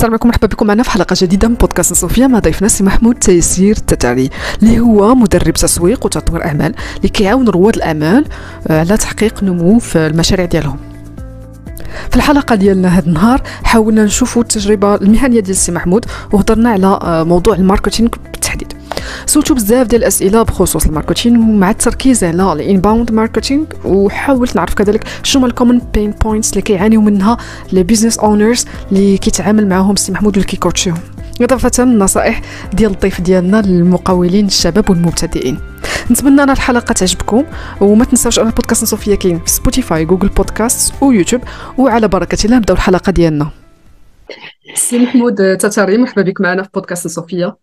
السلام عليكم مرحبا بكم معنا في حلقة جديدة من بودكاست صوفيا مع ضيفنا سي محمود تيسير التتري اللي هو مدرب تسويق وتطوير أعمال اللي كيعاون رواد الأعمال آه، على تحقيق نمو في المشاريع ديالهم. في الحلقة ديالنا هذا النهار حاولنا نشوفوا التجربة المهنية ديال السي محمود وهضرنا على آه، موضوع ال marketing سولتو بزاف ديال الأسئلة بخصوص ال marketing ومع التركيز على ال inbound marketing وحاولت نعرف كذلك شنو هما ال common pain points اللي كيعانيو منها لي business owners اللي كيتعامل معاهم السي محمود واللي كيكوتشيهم. إضافة النصائح ديال الضيف ديالنا للمقاولين الشباب والمبتدئين. نتمنى أن الحلقة تعجبكم وما تنساوش أن البودكاست صوفيا كاين في سبوتيفاي جوجل بودكاست ويوتيوب وعلى بركة الله نبداو الحلقة ديالنا. سي محمود تتاري مرحبا بك معنا في بودكاست صوفيا.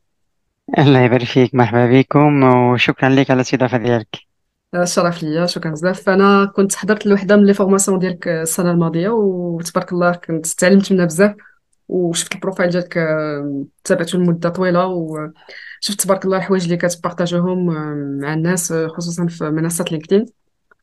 الله يبارك فيك مرحبا بكم وشكرا لك على الاستضافة ديالك. الشرف ليا شكرا بزاف. أنا كنت حضرت لواحدة من les formations ديالك السنة الماضية وتبارك الله كنت تعلمت منها بزاف وشفت ال profile ديالك آه، تابعته لمدة طويلة وشفت تبارك الله الحوايج اللي كت partager هم آه، مع الناس آه، خصوصا في منصة لينكدين.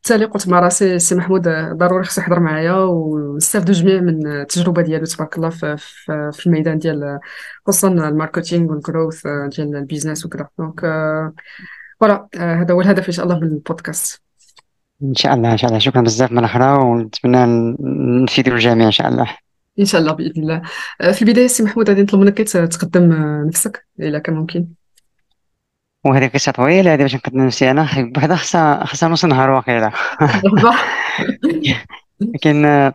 بالتالي قلت مع راسي سي محمود ضروري خصو يحضر معايا ونستافدوا جميع من التجربة ديالو تبارك الله في, في, في الميدان ديال خصوصا ال marketing وال growth ديال ال business وكذا. donc voilà هذا هو الهدف إن شاء الله من البودكاست. إن شاء الله إن شاء الله. شكرا بزاف مرة أخرى ونتمنى نفيدوا الجميع إن شاء الله. إن شاء الله بإذن الله. في البداية سي محمود غادي نطلب منك تقدم نفسك إذا كان ممكن. وهذه قصة طويلة هذه باش نقدم نفسي أنا. بحدا خاصها خاصها نص نهار واقيلا. لكن آه،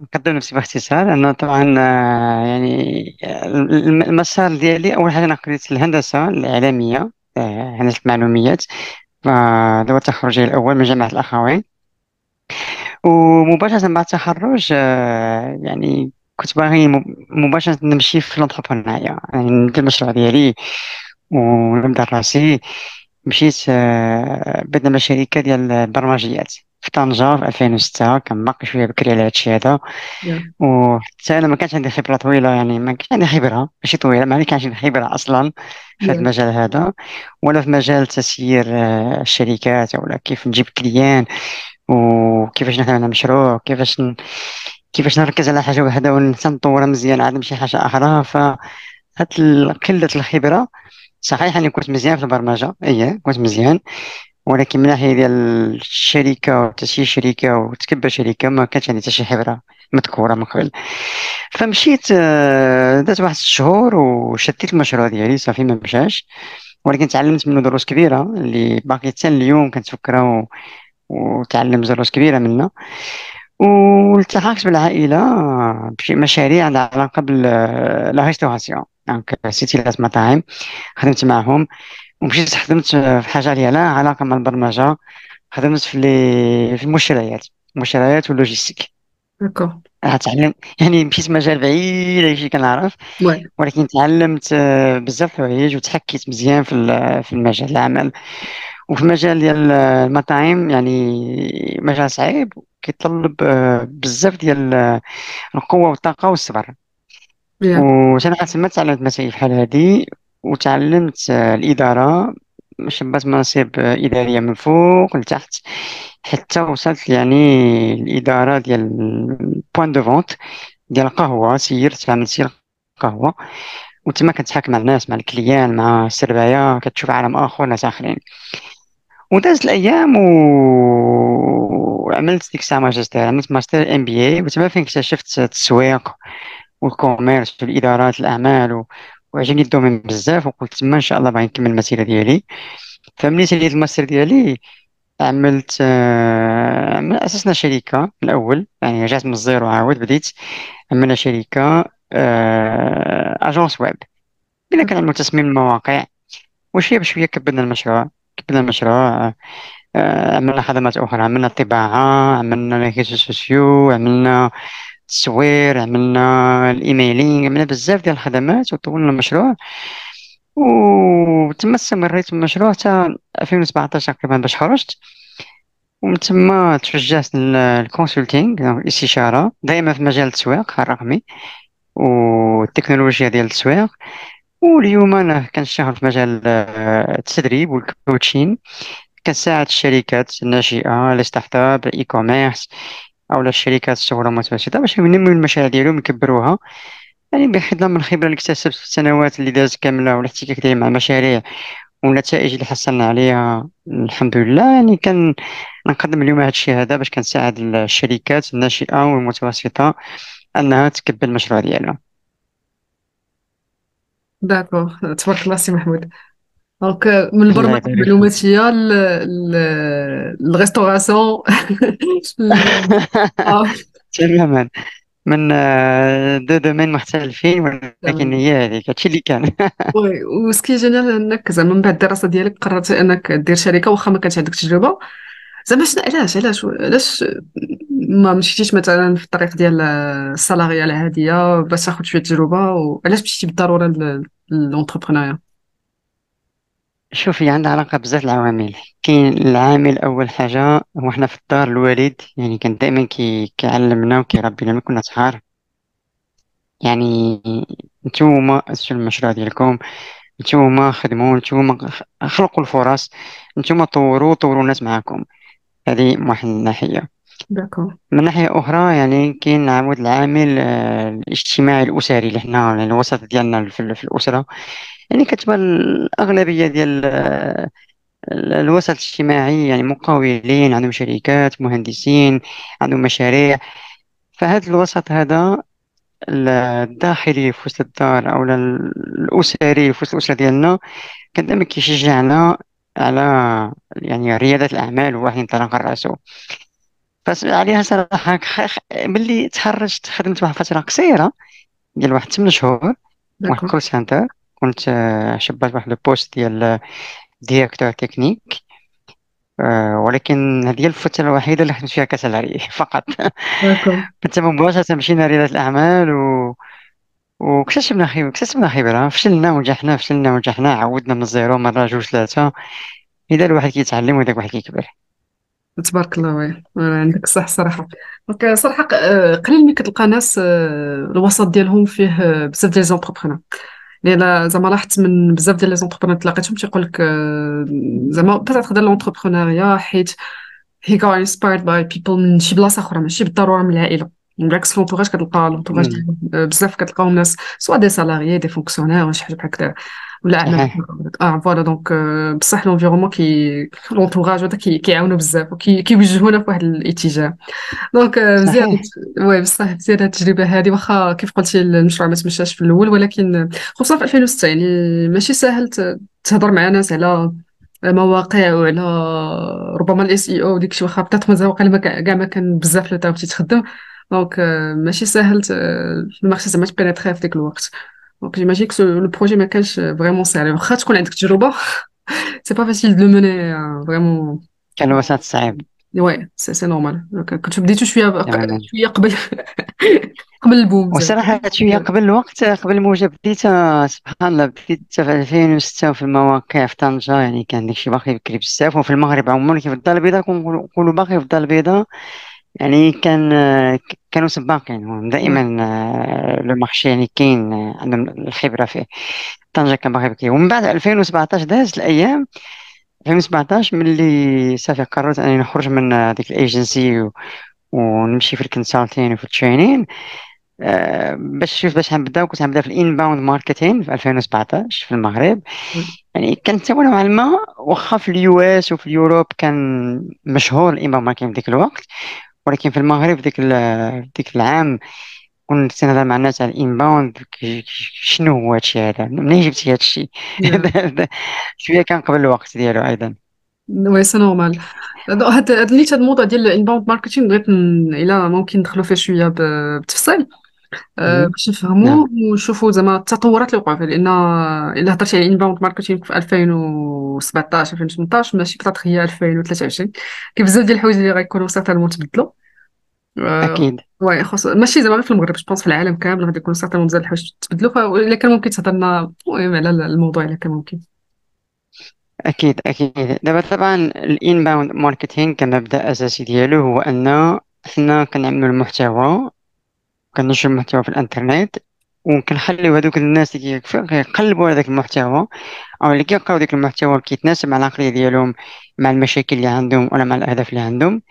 نقدم نفسي باختصار أنا طبعا آه، يعني المسار ديالي أول حاجة أنا قريت الهندسة الإعلامية آه، هندسة المعلوميات. هذا هو التخرج الأول من جامعة الأخوين. ومباشرة بعد التخرج يعني كنت باغي مباشرة نمشي في لونتربرونيا يعني ندير المشروع ديالي. ونبدأ راسي مشيت آه، بدنا مع شركة ديال البرمجيات في طنجة في 2006 كان باقي شوية بكري على هادشي هذا. وحتى أنا ما كانش عندي خبرة طويلة يعني ما كانش عندي خبرة ماشي طويلة ما كانش عندي خبرة أصلا في هذا المجال هذا ولا في مجال تسيير آه، الشركات ولا كيف نجيب كليان وكيفاش نخدم على مشروع كيفاش ن... كيفاش نركز على حاجة واحدة ونطورها مزيان عاد نمشي حاجة أخرى. ف قلة الخبرة صحيح أني كنت مزيان في البرمجة اي كنت مزيان. ولكن من ناحية ديال الشركة وتسيير شركه وتكبر شركه ما كانش عندي حتى شي خبره مذكورة من قبل. فمشيت آه، دات واحد الشهور وشديت المشروع ديالي صافي ما مشاش. ولكن تعلمت منه دروس كبيرة اللي باقي حتى اليوم كنتفكرها و... وتعلم دروس كبيرة منه والتحقت بالعائلة بشي مشاريع عندها علاقة ب la restauration donc سلسلة مطاعم خدمت معهم ومشيت خدمت في حاجة اللي لها علاقة مع البرمجة. خدمت في في المشتريات المشتريات واللوجيستيك d'accord. تعلم يعني مشيت مجال بعيد هادشي كنعرف. ولكن تعلمت بزاف الحوايج وتحكيت مزيان في في المجال العمل. وفي المجال ديال المطاعم يعني مجال صعيب كيتطلب بزاف ديال القوة والطاقة والصبر. وأنا تما تعلمت مسائل بحال هادي وتعلمت الإدارة شديت مناصب إدارية من فوق لتحت حتى وصلت يعني الإدارة ديال point de vente ديال القهوة سيرت عملت سير القهوة. وتما كنتحاك مع الناس مع les clients مع السرباية كتشوف عالم آخر ناس آخرين. ودازت الأيام وعملت ديك الساعة ماجستير عملت master MBA وتما فين اكتشفت التسويق. وال commerce والإدارات الأعمال. وعجبني le domaine بزاف وقلت تما إن شاء الله باغي نكمل المسيرة ديالي فملي ساليت الماستر ديالي عملت آه، اسسنا شركه الأول يعني رجعت من zéro عاود بديت عملنا شركه agence web كنعملو تصميم المواقع وشوية بشوية كبرنا المشروع كبرنا المشروع آه، عملنا خدمات أخرى عملنا الطباعه عملنا réseaux sociaux عملنا التصوير عملنا ال emailing عملنا بزاف ديال الخدمات وطولنا المشروع. وتما استمريت المشروع حتى 2017 تقريبا باش خرجت. ومن تما توجهت لل consulting الاستشارة دائما في مجال التسويق الرقمي والتكنولوجيا ديال التسويق. واليوم أنا كنشتغل في مجال آه، التدريب وال coaching كنساعد الشركات الناشئة les startups ال e-commerce أو الشركات الصغرى والمتوسطه باش ينميو المشاريع ديالهم يكبروها يعني بخلاف من الخبرة اللي اكتسبت في السنوات اللي دازت كاملة والاحتكاك ديالي مع المشاريع والنتائج اللي حصلنا عليها الحمد لله. يعني كان نقدم اليوم هذا الشيء هذا باش كنساعد الشركات الناشئة والمتوسطة أنها تكبر المشروع ديالها. d'accord تبارك الله سي محمود. donc من البرمجه المعلوماتيه ل la restauration تماما من آه، deux domaines مختلفين ولكن هي هذيك هادشي اللي كان. oui و ce qui est génial أنك زعما من بعد الدراسة ديالك قررتي أنك دير شركة واخا ما كانش عندك تجربة. زعما شنو علاش علاش علاش ما مشيتيش مثلا في الطريق ديال ال salariat العاديه باش تاخذ شوية تجربة؟ وعلاش مشيتي بالضرورة ل l'entrepreneuriat شوفي عندها علاقة بزاف العوامل. كاين العامل أول حاجة هو حنا في الدار الوالد يعني كان دائما كي كيعلمنا وكيربينا ملي كنا صغار يعني نتوما أسسوا المشروع ديالكم؟ نتوما خدموا نتوما خلقوا الفرص نتوما طوروا طوروا الناس معاكم. هذه من واحد الناحية. داكور. من ناحية أخرى يعني كاين عاود العامل آه، الاجتماعي الأسري اللي حنا يعني الوسط ديالنا في في الأسرة. يعني كتبان الأغلبية ديال الوسط الاجتماعي يعني مقاولين عندهم شركات مهندسين عندهم مشاريع. فهذا الوسط هذا الداخلي في وسط الدار أو الأسري في وسط الأسرة ديالنا كان دائما كيشجعنا على يعني ريادة الأعمال وواحد ينطلق راسو. بس عليها خ- ملي تخرجت خدمت واحد فترة قصيرة ديال واحد 8 شهور واحد d'accord. call center كنت آه، شديت واحد ال poste ديال directeur technique آه، ولكن هذه هي الفترة الوحيدة اللي خدمت فيها ك salarié فقط. كنت مباشرة مشينا ريادة الأعمال و... واكتسبنا خبرة اكتسبنا خبرة. فشلنا ونجحنا فشلنا ونجحنا عودنا من zéro مرة جوج ثلاثة. إذا الواحد كيتعلم وإذا الواحد كيكبر. تبارك الله oui. آه، عندك صح صراحة. donc صراحة آه، قليل ملي كتلقى ناس آه، الوسط ديالهم فيه آه، بزاف ديال entrepreneurs لأن زعما لاحظت من بزاف ديال les entrepreneurs تلاقيتهم تيقول لك آه، زعما بدات تقدر l'entrepreneuriat حيت he got inspired by people من شي بلاصة أخرى ماشي بالضرورة من العائلة. بالعكس l'entourage كتلقى l'entourage بزاف كتلقاهم ناس soit des salariés des fonctionnaires ولا شي حاجة بحال هكذا ولا صحيح آه voilà donc آه، بصح l'environnement كي l'entourage هذا كي كيعاونوا بزاف وكيوجهونا في واحد الاتجاه donc آه، مزيان oui بصح مزيان هاد التجربه هذه واخا كيف قلتي المشروع ما تمشاش في الأول ولكن خصوصا في 2006 يعني ماشي ساهل تهضر مع ناس على مواقع وعلى ربما ال SEO ديك شي واخا مازال واقيلا ما كان- كاع ما كان بزاف لو تعاود تخدم donc آه، ماشي ساهل ال marché زعما ت pénétrer في ديك الوقت donc j'imagine que le projet ما كانش vraiment ساهل واخا تكون عندك تجربة c'est pas facile de mener vraiment كان الوسط صعيب oui c'est c'est normal كنت بديتو شوية تماما شوية قبل قبل البوم زعما وصراحة شوية قبل الوقت قبل الموجة بديت آه، سبحان الله بديت في 2006 في المواقع في طنجة يعني كان داكشي باقي بكري بزاف وفي المغرب عموما كيف الدار البيضاء كنقولوا نقولوا باقي في الدار البيضاء يعني كان آه، كانوا سباقين هم دائما آه، لو مارشي يعني كاين آه، عندهم الخبرة فيه طنجة كان باقي بكري. ومن بعد 2017 دازت الأيام 2017 ملي صافي قررت أني نخرج من آه، ديك الأيجنسي ونمشي في ال consulting وفي ال training. آه، باش شوف باش نبداو كنت نبدأ في ال inbound marketing في 2017 في المغرب. يعني كانت حتى نوعا ما واخا في ال US وفي ال Europe كان مشهور ال inbound marketing في ذاك الوقت. ولكن في المغرب ديك ديك العام كنت نهضر مع الناس على ال inbound شنو هو هادشي هذا؟ منين جبتي هادشي؟ شوية كان قبل الوقت ديالو أيضا. وي سي نورمال. هاد نيت هاد الموضوع ديال ال inbound marketing بغيت إلا ممكن ندخلوا فيه شوية بالتفصيل. باش نفهموا نعم. ونشوفوا زعما التطورات اللي وقعوا فيه لأن إلا هضرتي على ال inbound marketing في 2017 2018 ماشي بطاط هي 2023 كاين بزاف ديال الحوايج اللي غيكونوا certainement تبدلوا آه، أكيد. oui خص ماشي زعما غير في المغرب جو في العالم كامل غادي يكونوا certainement بزاف الحوايج تبدلوا فإلا كان ممكن تهضر لنا المهم على الموضوع إلا كان ممكن. أكيد أكيد. دابا طبعا ال inbound marketing كمبدا أساسي ديالو هو ان حنا كنعملوا المحتوى كننشر المحتوى في الانترنت وكنخليو هذوك الناس اللي كيقلبوا على ذاك المحتوى أو اللي كيقراو ذاك المحتوى كيتناسب مع العقلية ديالهم مع المشاكل اللي عندهم ولا مع الأهداف اللي عندهم.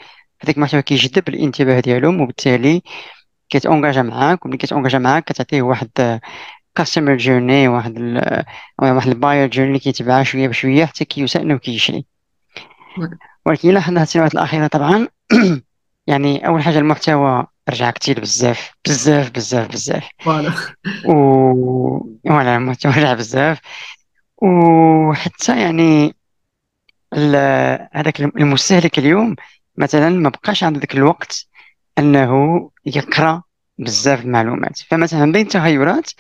هذاك المحتوى كيجذب الانتباه ديالهم وبالتالي كيتونجاجا معاك وملي كيتونجاجا معاك كتعطيه واحد customer journey واحد ال واحد ال buyer journey كيتبعها شوية بشوية حتى كيوسع وكيشري. ولكن إلا حنا السنوات الأخيرة طبعا يعني أول حاجة المحتوى رجع كثير بزاف بزاف بزاف بزاف. voilà. و voilà رجع بزاف. وحتى يعني هذاك المستهلك اليوم مثلا ما بقاش عنده ذاك الوقت أنه يقرأ بزاف المعلومات. فمثلا بين التغيرات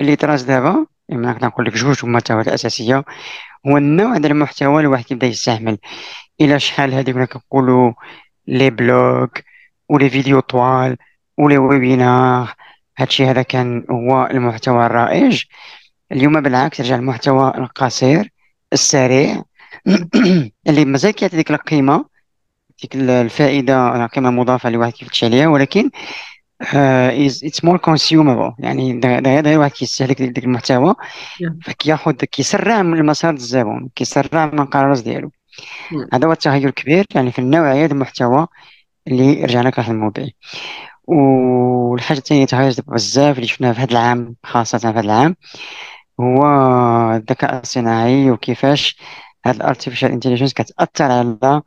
اللي طرات دابا يعني نقدر نقول لك جوج هما التغيرات الأساسية هو النوع ديال المحتوى اللي الواحد كيبدا يستعمل. إلى شحال هذه كنا كنقولوا لي بلوغ ولي فيديو طوال ولي ويبينار. هادشي هذا كان هو المحتوى الرائج. اليوم بالعكس رجع المحتوى القصير السريع. اللي مازال كيعطي ديك القيمة ديك الفائدة القيمه المضافه اللي واحد كيفتش عليها ولكن it's more consumable يعني دغيا واحد كيستهلك ديك المحتوى. فكياخذ كيسرع من المسار الزبون كيسرع من القرارات ديالو. هذا هو التغير الكبير. يعني في النوعية ديال المحتوى اللي رجعنا كنخدموا به والحاجة الثانية تغيرت بزاف اللي شفناها في هذا العام خاصة في هذا العام هو الذكاء الصناعي وكيفاش هاد ال artificial intelligence كتأثر على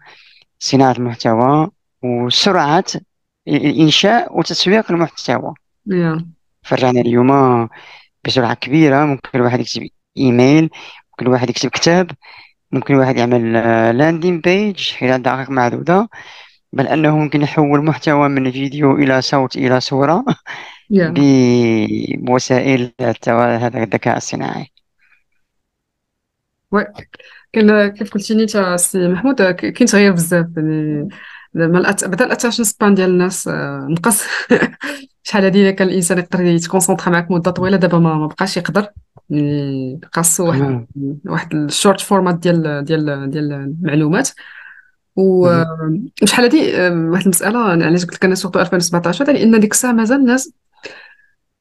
صناعة المحتوى وسرعة الإنشاء وتسويق المحتوى. Yeah. فرجعنا اليوم بسرعة كبيرة ممكن الواحد يكتب إيميل ممكن الواحد يكتب كتاب ممكن الواحد يعمل landing page خلال دقائق معدودة. بل أنه ممكن يحول محتوى من فيديو إلى صوت إلى صورة yeah. بوسائل هذا الذكاء الصناعي. oui كاين كيف قلتي انت سي محمود كاين تغيير بزاف يعني زعما بدا ال attention span ديال الناس آه، نقص. شحال هادي كان الإنسان يقدر يت concentrer معاك مدة طويلة دابا ما, ما بقاش يقدر. يعني خاصو واحد واحد ال short format ديال ديال ديال المعلومات. وشحال هادي؟ آه، واحد المسألة علاش قلت لك أنا surtout 2017 لأن ديك الساعة مازال الناس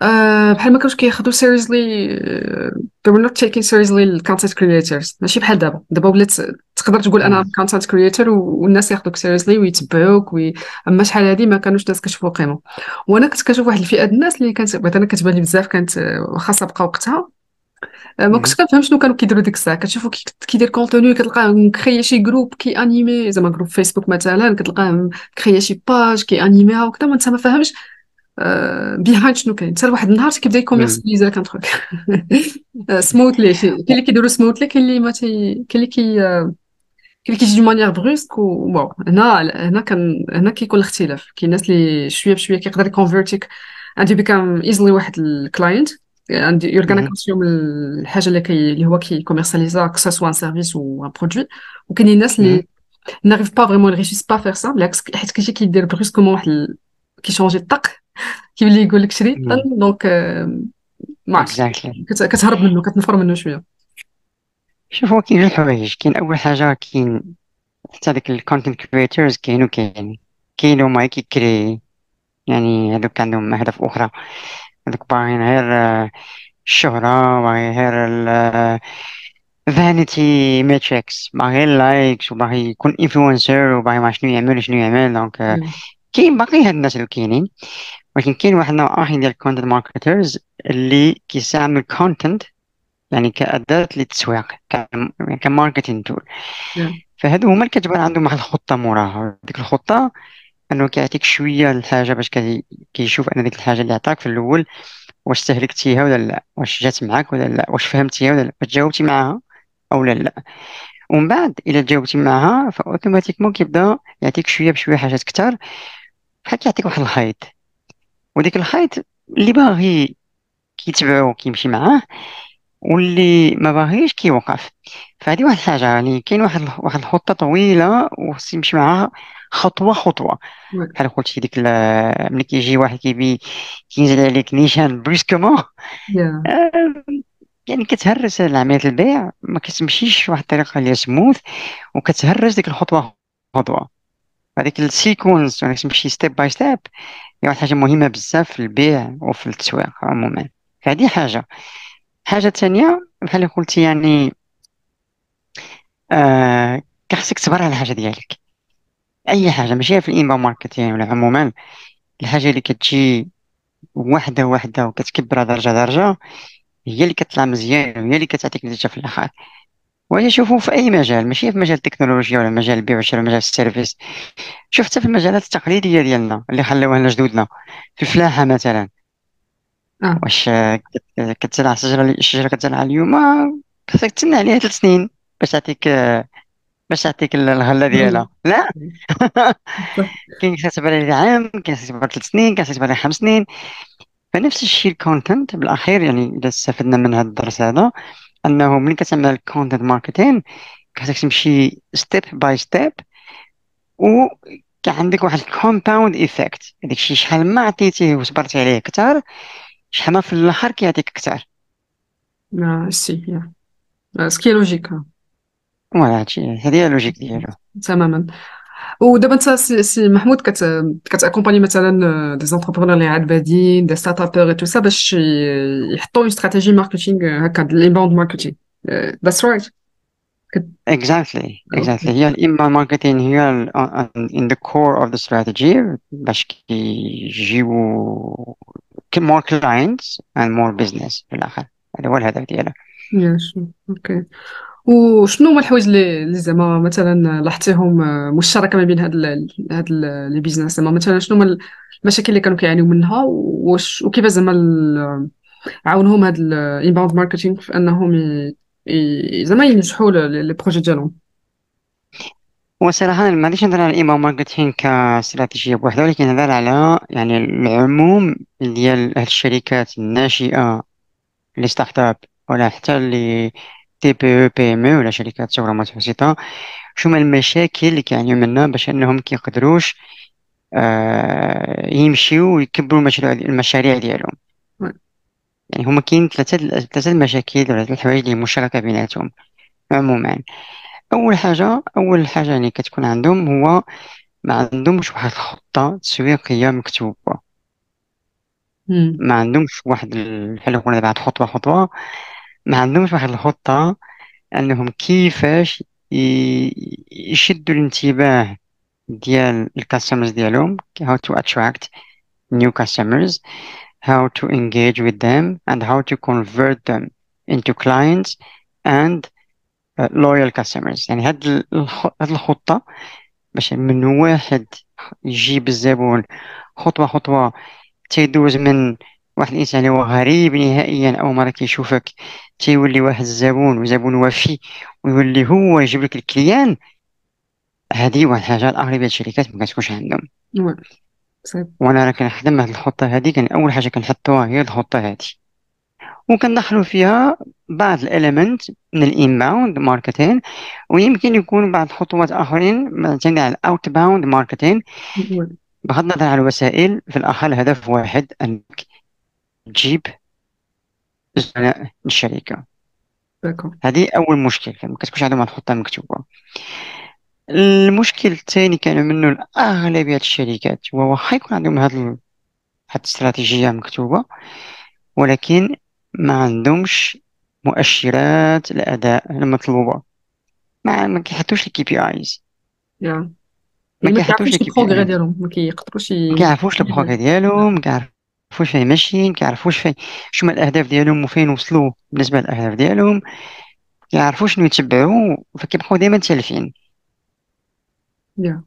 آه، بحال ما كانوش كياخذوا seriously they were not taking seriously ال content creators ماشي بحال دابا. دابا ولات تقدر تقول أنا content creator والناس ياخذوك seriously ويتبعوك وي... أما شحال هادي ما كانوش الناس كيشوفوا قيمة. وأنا كنت كنشوف واحد الفئة الناس اللي كانت مثلا كتبان لي بزاف كانت واخا سابقه وقتها. آه، ما كنتش كنفهم شنو كانوا كيديروا ديك الساعة كتشوفوا كيدير contenu كتلقاه م créer شي groupe كي animer زعما groupe فيسبوك مثلا كتلقاه créer شي page كي animer ها وكذا ما انت ما فاهمش behind شنو كاين حتى واحد النهار كيبدا ي commercialiser كان تروك smoothly كاين اللي كيديروا سموثلي كاين اللي ما تي كاين اللي كي كاين كيجي de manière brusque و bon هنا هنا كان هنا كيكون الاختلاف كاين الناس اللي شوية بشويه كيقدر ي convertir ك and you become easily واحد ال client you're gonna consume الحاجة اللي كي اللي هو كي commercialiser que ce soit un service ou un produit وكاين الناس اللي n'arrivent pas vraiment réussissent pas à faire ça بالعكس حيت كيجي كيدير brusquement واحد كي changer الطق كيولي يقول لك شريت donc ما عرفتش. كتهرب منه كتنفر منه شوية. شوف هو كاين جوج الحوايج. كاين أول حاجة كاين حتى ديك ال content creators كاين وكاين كاين. هما كي créer يعني هذوك عندهم أهداف أخرى. باغيين غير الشهرة باغي غير vanity metrics. باغي غير likes وباغي يكون influencer وباغي ما شنو يعمل شنو يعمل. donc كاين باقي هاد الناس اللي كاينين. ولكن كاين واحد النوع آخر ديال ال content marketers اللي كيستعمل content يعني كأداة للتسويق ك marketing tool فهادو هما اللي كتبان عندهم واحد الخطة موراها. ديك الخطة أنه كيعطيك شوية الحاجة باش كيشوف أن ديك الحاجة اللي عطاك في الأول واش استهلكتيها ولا لا؟ واش جات معاك ولا لا؟ واش فهمتيها ولا لا؟ واش جاوبتي معاها أو لا لا؟ ومن بعد إلا جاوبتي معاها فأوتوماتيكمون كيبدا يعطيك شوية بشوية حاجات كتار بحال كيعطيك واحد الخيط. وديك الخيط اللي باغي كيتبعو كيمشي معاه واللي ما باغيش كيوقف فهذه واحد الحاجة يعني كاين واحد واحد الخطة طويلة وخص يمشي معاها خطوة خطوة. بحال قلتي ديك ملي كيجي واحد كي كينزل عليك نيشان brusquement آه، يعني كتهرس عملية البيع ما كتمشيش واحد الطريقة اللي سموث وكتهرس ديك الخطوة خطوة. هذيك ال sequence يعني تمشي step by step هي واحد الحاجة مهمة بزاف في البيع وفي التسويق عموما. فهذه حاجة. حاجة ثانية بحال قلتي يعني آه كخصك تصبر على الحاجة ديالك. أي حاجة ماشي في ال inbound marketing ولا عموما الحاجة اللي كتجي واحدة واحدة وكتكبرها درجة درجة هي اللي كتطلع مزيان وهي اللي كتعطيك نتيجة في الآخر. وهي شوفوا في أي مجال ماشي في مجال التكنولوجيا ولا مجال البيع ولا مجال ال service شوف حتى في المجالات التقليدية ديالنا اللي خلاوها لنا جدودنا. في الفلاحة مثلا. آه. واش كت- كتزرع شجرة الشجرة كتزرعها اليوم آه، خصك تسنى عليها ثلاث سنين باش تعطيك باش تعطيك الغلة والله. ديالها. لا. كاين كتعتبر عليه عام كاين كتعتبر ثلاث سنين كاين كتعتبر خمس سنين. فنفس الشيء ال content بالأخير يعني إذا استفدنا من هذا الدرس هذا أنه ملي كتعمل ال content marketing خاصك تمشي step by step و عندك واحد ال compound effect هذاك الشيء شحال ما عطيتيه وصبرتي عليه أكثر شحال في الآخر كيعطيك أكثر. آه، c'est. آه، ce qui est logique. آه. ف voilà هادشي هذه هي la logique ديالو. تماما. ودابا انت سي, محمود كت كت accompagner مثلا des entrepreneurs اللي عاد بادين des start-uppeurs et tout ça باش يحطوا une stratégie marketing هكا ال inbound marketing that's right exactly exactly. هي ال email marketing هي in the core of the strategy باش كيجيو more clients and more business في الآخر. هذا هو الهدف ديالها. Okay وشنو هما الحوايج اللي زعما مثلا لاحظتيهم آه، مشتركة ما بين هاد هاد les business؟ زعما مثلا شنو هما المشاكل اللي كانوا كيعانيو منها؟ وش وكيف زعما عاونهم هاد ال inbound marketing في أنهم زعما ينجحوا les projets ديالهم. وصراحة أنا ما غاديش نهضر على ال email marketing كاستراتيجية بوحدها ولكن نهضر على يعني العموم ديال هاد الشركات الناشئة اللي start-up ولا حتى اللي TPE ou PME ولا شركات صغرى متوسطة شو هما المشاكل اللي كيعانيو منها باش أنهم كيقدروش آه يمشيو ويكبروا المشروع المشاريع ديالهم. يعني هما كاين ثلاثة ثلاثة المشاكل ولا ثلاث الحوايج اللي مشتركة بيناتهم عموما أول حاجة أول حاجة يعني كتكون عندهم هو ما عندهمش واحد الخطة تسويقية مكتوبة مم. ما عندهمش واحد ال- بحال قلنا بعد خطوة خطوة ما عندهمش واحد الخطة أنهم كيفاش ي- يشدوا الانتباه ديال الكاستمرز ديالهم how to attract new customers how to engage with them and how to convert them into clients and loyal customers. يعني هاد هاد الخطة باش من واحد يجيب الزبون خطوة خطوة تيدوز من واحد الإنسان اللي هو غريب نهائيا أول مرة كيشوفك تيولي واحد الزبون وزبون وفي ويولي هو يجيب لك ال client هذه واحد الحاجة الأغلبية الشركات ما كتكونش عندهم. وأنا راه كنخدم هاد الخطة هذه كان أول حاجة كنحطوها هي الخطة هذه وكندخلوا فيها بعض ال éléments من ال inbound marketing ويمكن يكون بعض الخطوات آخرين مثلا على ال outbound marketing. بغض النظر عن الوسائل في الآخر الهدف واحد أنك تجيب زبناء الشركة D'accord. هذه أول مشكل ما كتكونش عندهم الخطة مكتوبة المشكل الثاني كان منه اغلبية الشركات هو واخا يكون عندهم ال- هاد الاستراتيجية مكتوبة ولكن ما عندهمش مؤشرات الأداء المطلوبة ما ما كيحطوش ال KPIs Yeah. ما يعني كيحطوش كيعرفوش ال KPI ديالهم ما كيقدروش ما. كيعرفوش ال progrès ديالهم ما كيعرفوش فين ماشيين ما كيعرفوش فين شنو هما الأهداف ديالهم وفين وصلوا بالنسبة للأهداف ديالهم ما كيعرفوش شنو يتبعوا فكيبقاو دائما تالفين Yeah.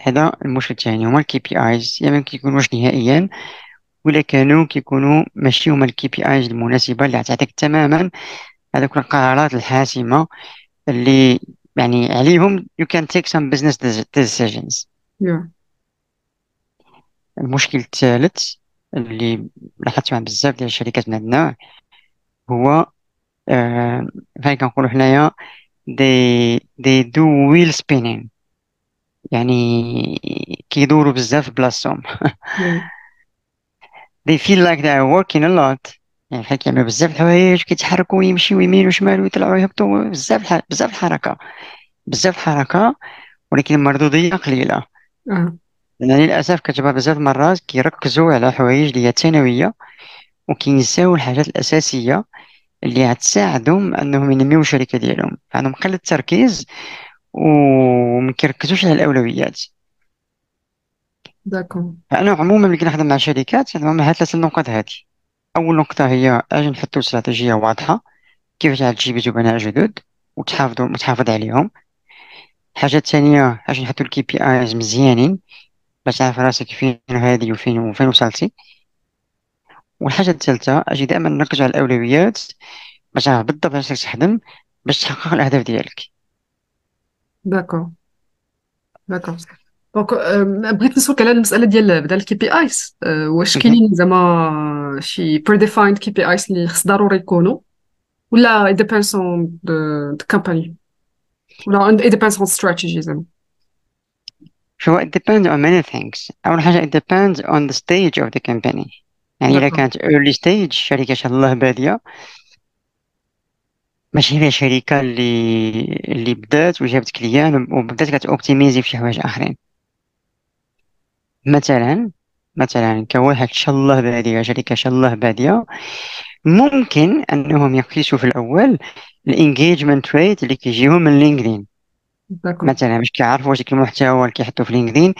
هذا المشكل الثاني هما ال KPIs يا ما كيكونوش نهائيا ولا كانوا كيكونوا ماشي هما ال KPIs المناسبة اللي تعطيك تماما هذوك القرارات الحاسمة اللي يعني عليهم you can take some business decisions Yeah. المشكل الثالث اللي لاحظت مع بزاف ديال الشركات من النوع هو آه فين كنقولوا حنايا they they do wheel spinning يعني كيدوروا بزاف في بلاصتهم Yeah. they feel like they are working a lot. يعني بحال كيعملوا بزاف الحوايج كيتحركوا ويمشيوا يمين وشمال ويطلعوا ويهبطوا. بزاف الح... بزاف الحركة. بزاف الحركة ولكن المردودية قليلة. آه. لأن للأسف كتبقى بزاف المرات كيركزوا على حوايج اللي هي ثانوية وكينساو الحاجات الأساسية اللي غتساعدهم أنهم ينميو الشركة ديالهم. عندهم قلة تركيز وما كيركزوش على الأولويات. D'accord فأنا عموما ملي كنخدم مع شركات عندهم هاد ثلاث النقط هادي. أول نقطة هي أجي نحطو استراتيجية واضحة كيفاش تجيبي زبناء جدد وتحافظوا وتحافظ عليهم. الحاجة الثانية أجي نحطو ال KPIs مزيانين باش تعرف راسك فين هادي وفين وفين وصلتي. والحاجة الثالثة أجي دائما نركز على الأولويات باش تعرف بالضبط اش تخدم باش تحقق الأهداف ديالك. d'accord d'accord donc بغيت نسولك على المسألة ديال بدل ال KPIs واش. كاينين زعما شي predefined KPIs اللي خص ضروري يكونوا ولا on the, the company ولا depends on strategy زعما شو it depends on many things. أول حاجة it depends on the stage of the company. يعني إذا كانت early stage شركة شاء الله بادية ماشي هي شركة اللي اللي بدات وجابت كليان وبدات كتوبتيميزي في شي حوايج آخرين مثلا مثلا كواحد شاء الله بادية شركة شاء الله بادية. ممكن أنهم يقيسوا في الأول ال engagement rate اللي كيجيهم من LinkedIn. مثلا باش كيعرفوا واش المحتوى اللي كيحطوا في LinkedIn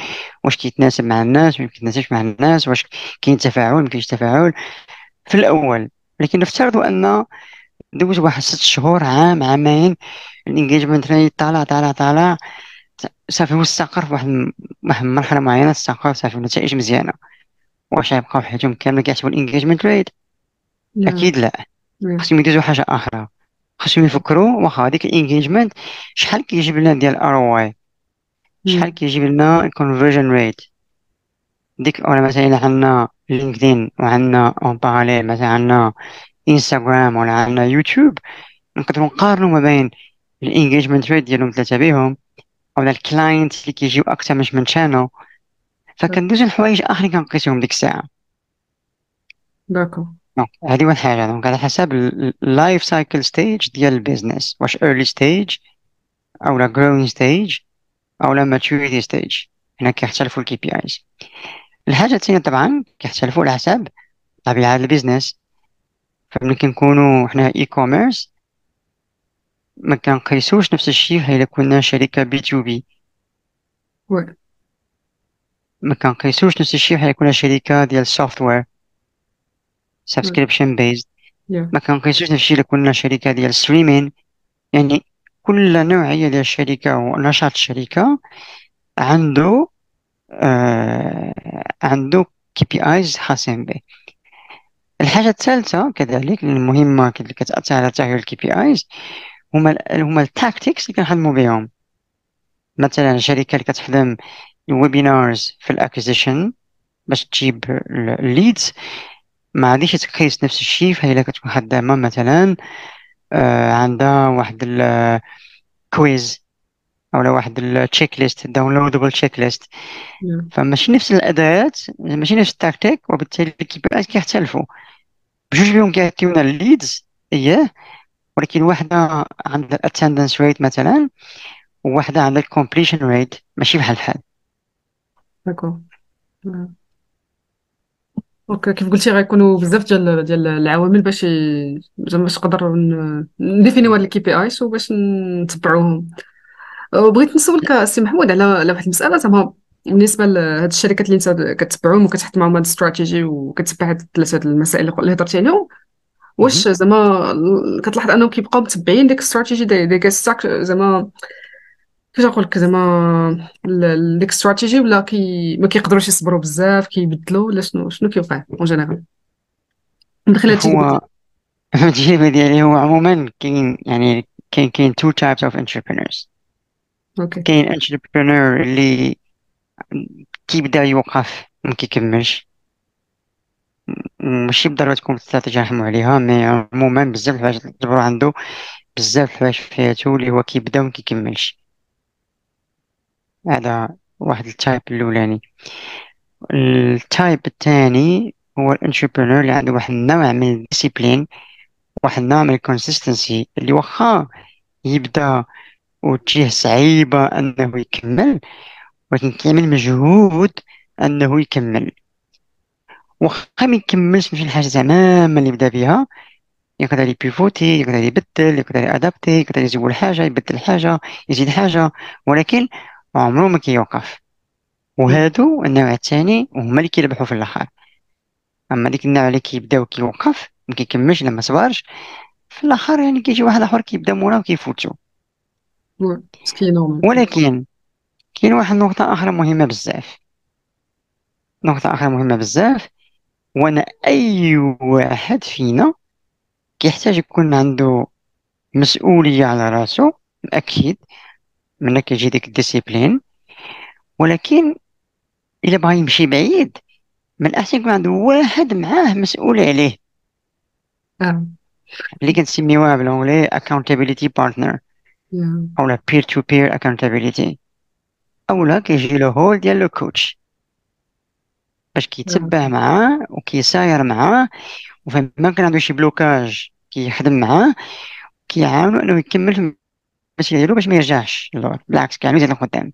واش كيتناسب مع الناس واش كيتناسبش مع الناس واش كاين تفاعل ما كاينش تفاعل. في الأول لكن نفترضوا أن دوز واحد ست شهور عام عامين ال engagement rate طالع طالع طالع. صافي هو استقر في واحد واحد المرحلة معينة استقر صافي النتائج مزيانة. واش غيبقاو في حياتهم كاملة كيحسبوا ال engagement rate أكيد لا. خصهم يديروا حاجة أخرى. خصهم يفكروا واخا هذيك ال engagement شحال كيجيب لنا ديال ROI شحال. كيجيب لنا ال conversion rate ديك ولا مثلا عندنا LinkedIn وعندنا en parallèle مثلا عندنا انستغرام ولا عندنا يوتيوب نقدروا نقارنوا ما بين ال engagement rate ديالهم ثلاثة بهم أو ال client اللي كيجيو أكثر مش من شانو فكندوزو الحوايج آخرين كنقيسوهم ديك الساعة. d'accord donc هذه واحد حاجة donc على حسب ال life cycle stage ديال ال business واش early stage أو لا growing stage أو لا maturity stage. هنا كيختلفوا ال KPIs الحاجة الثانية طبعا كيختلفوا على حسب طبيعة ال business فملي كنكونوا حنا e-commerce ما كنقيسوش نفس الشيء إلا كنا شركة B2B وي ما كنقيسوش نفس الشيء إلا كنا شركة ديال ال software subscription based yeah. ما كنقيسوش نفس الشيء إلا كنا شركة ديال streaming يعني كل نوعية ديال الشركة ونشاط الشركة عنده آه عنده KPIs خاصين به. الحاجة الثالثة كذلك المهمة اللي كتأثر على تغيير ال KPIs هما هما ال tactics اللي كنخدمو بهم مثلا الشركة اللي كتخدم ال webinars في ال acquisition باش تجيب ال leads ما غاديش تقيس نفس الشيء فهي إلا كتكون خدامة مثلا آه عندها واحد ال quiz أو واحد ال checklist downloadable checklist فماشي نفس الادوات ماشي نفس التكتيك وبالتالي ايز كيختلفوا. بجوج بهم كيعطيونا ال leads إياه. ولكن واحدة عندها ال attendance rate مثلا وواحدة عندها ال completion rate ماشي بحال بحال d'accord donc كيف قلتي غيكونوا بزاف ديال ديال العوامل باش زعما باش نقدر ن définir يو هاد ال KPIs وباش نتبعوهم وبغيت نسولك سي محمود على على واحد المسألة زعما بالنسبة لهاد الشركات اللي انت كتبعهم وكتحط معاهم هاد الاستراتيجي وكتبع هاد الثلاثة المسائل اللي هضرتي عليهم. واش زعما كتلاحظ انهم كيبقاو متبعين ديك الاستراتيجي دي ديك ستاك زعما كيفاش نقول لك زعما ال- ديك الاستراتيجي ولا كي ما كيقدروش يصبروا بزاف كيبدلوا ولا شنو شنو كيوقع اون جينيرال من خلال هو التجربة. ديالي هو عموما كاين يعني كاين كاين types of entrepreneurs. أوكي كاين entrepreneur اللي كيبدا يوقف ما كيكملش. ماشي بالضرورة تكون استراتيجية نحمو عليها mais عموما بزاف الحوايج تجبرو عنده بزاف الحوايج في حياتو اللي هو كيبدا وما كيكملش. هذا واحد ال type الأولاني. ال type الثاني هو ال entrepreneur اللي عنده واحد النوع من ال discipline واحد النوع من ال consistency اللي واخا يبدا وتجيه صعيبة أنه يكمل ولكن كيعمل مجهود أنه يكمل. واخا ما يكملش ماشي الحاجة تماما اللي بدا بها يقدر يبيفوتي يقدر يبدل يقدر يأدابتي يقدر يزول حاجة يبدل حاجة يزيد حاجة. ولكن عمره ما كيوقف. وهادو النوع الثاني هما اللي كيربحوا في الآخر. أما ديك النوع اللي كيبدأ وكيوقف ما كيكملش لما صبرش في الآخر يعني كيجي واحد آخر كيبدأ موراه وكيفوتو. ولكن كاين واحد النقطة أخرى مهمة بزاف. نقطة أخرى مهمة بزاف. وأنا أي واحد فينا كيحتاج يكون عنده مسؤولية على راسو أكيد من كيجي ديك الديسيبلين. ولكن إلا بغا يمشي بعيد من الأحسن يكون عنده واحد معاه مسؤول عليه. آه. اللي كنسميوها بالانجلي accountability partner. yeah. أو peer to peer accountability. أولا كيجي له هول ديال le coach باش كيتبع معاه وكيساير معاه وفما كان عنده شي blocage كيخدم معاه كيعاونو إنه يكمل في المسيرة ديالو باش ما يرجعش بالعكس كيعاونو يزيد لقدام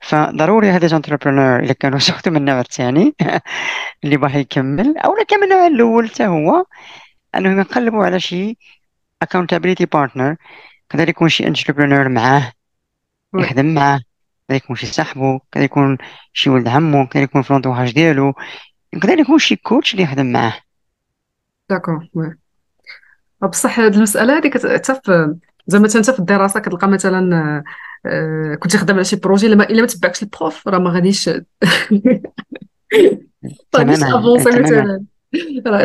فضروري هذا ال entrepreneur الا كانوا surtout من النوع الثاني اللي باغي يكمل أو كان من النوع الأول حتى هو أنهم يقلبوا على شي accountability partner يقدر يكون شي entrepreneur معاه يخدم معاه. يقدر يكون شي صاحبو يقدر يكون شي ولد عمو يقدر يكون في l'entourage ديالو. يقدر يكون شي coach اللي يخدم معاه. d'accord بصح هاد المسألة هذيك حتى في زعما انت في الدراسة كتلقى مثلا آه، كنت خدام على شي projet لما إلا ما تبعكش ال prof راه ما غاديش. تماما تماما.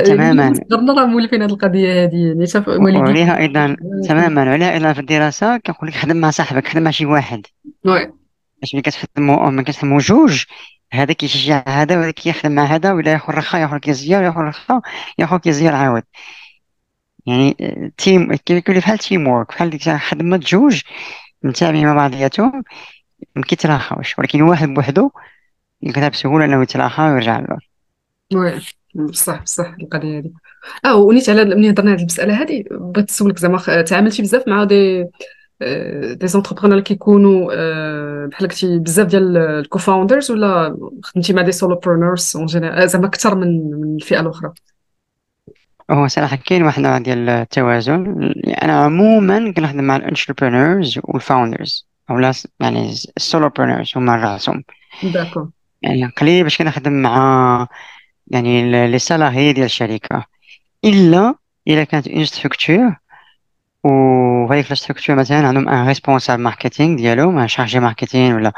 تماما. صغرنا راه مولفين هاد القضية هادي يعني شاف وليها أيضا تماما. وليها أيضا في الدراسة كنقول لك خدم مع صاحبك خدم مع شي واحد. oui باش ملي كتخدموا ملي كتخدموا جوج هذا كيشجع هذا وهذا كيخدم مع هذا ولا ياخذ رخا ياخذ كيزيار ياخذ رخا ياخذ كيزيار عاود. يعني team كيكون بحال teamwork بحال ديك خدمة جوج متابعين مع بعضياتهم ما كيتلاخاوش ولكن واحد بوحدو يقدر بسهولة إنه يتلاخى ويرجع للور oui بصح بصح القضية هذه. آه ونيت على ملي هضرنا على المسألة هذه؟ بغيت نسولك زعما تعاملتي بزاف مع des des entrepreneurs كيكونوا آه، بحال قلتي بزاف ديال ال cofounders ولا خدمتي مع des solopreneurs en général زعما أكثر من من الفئة الأخرى. هو صراحة كاين واحد النوع ديال التوازن. أنا عموما كنخدم مع ال entrepreneurs وال founders أو لا يعني ال solopreneurs هما راسهم. d'accord يعني قليل باش كنخدم مع يعني les salariés ديال الشركة. إلا إلا كانت une structure وهذيك la structure مثلا عندهم un responsable marketing ديالهم un chargé marketing ولا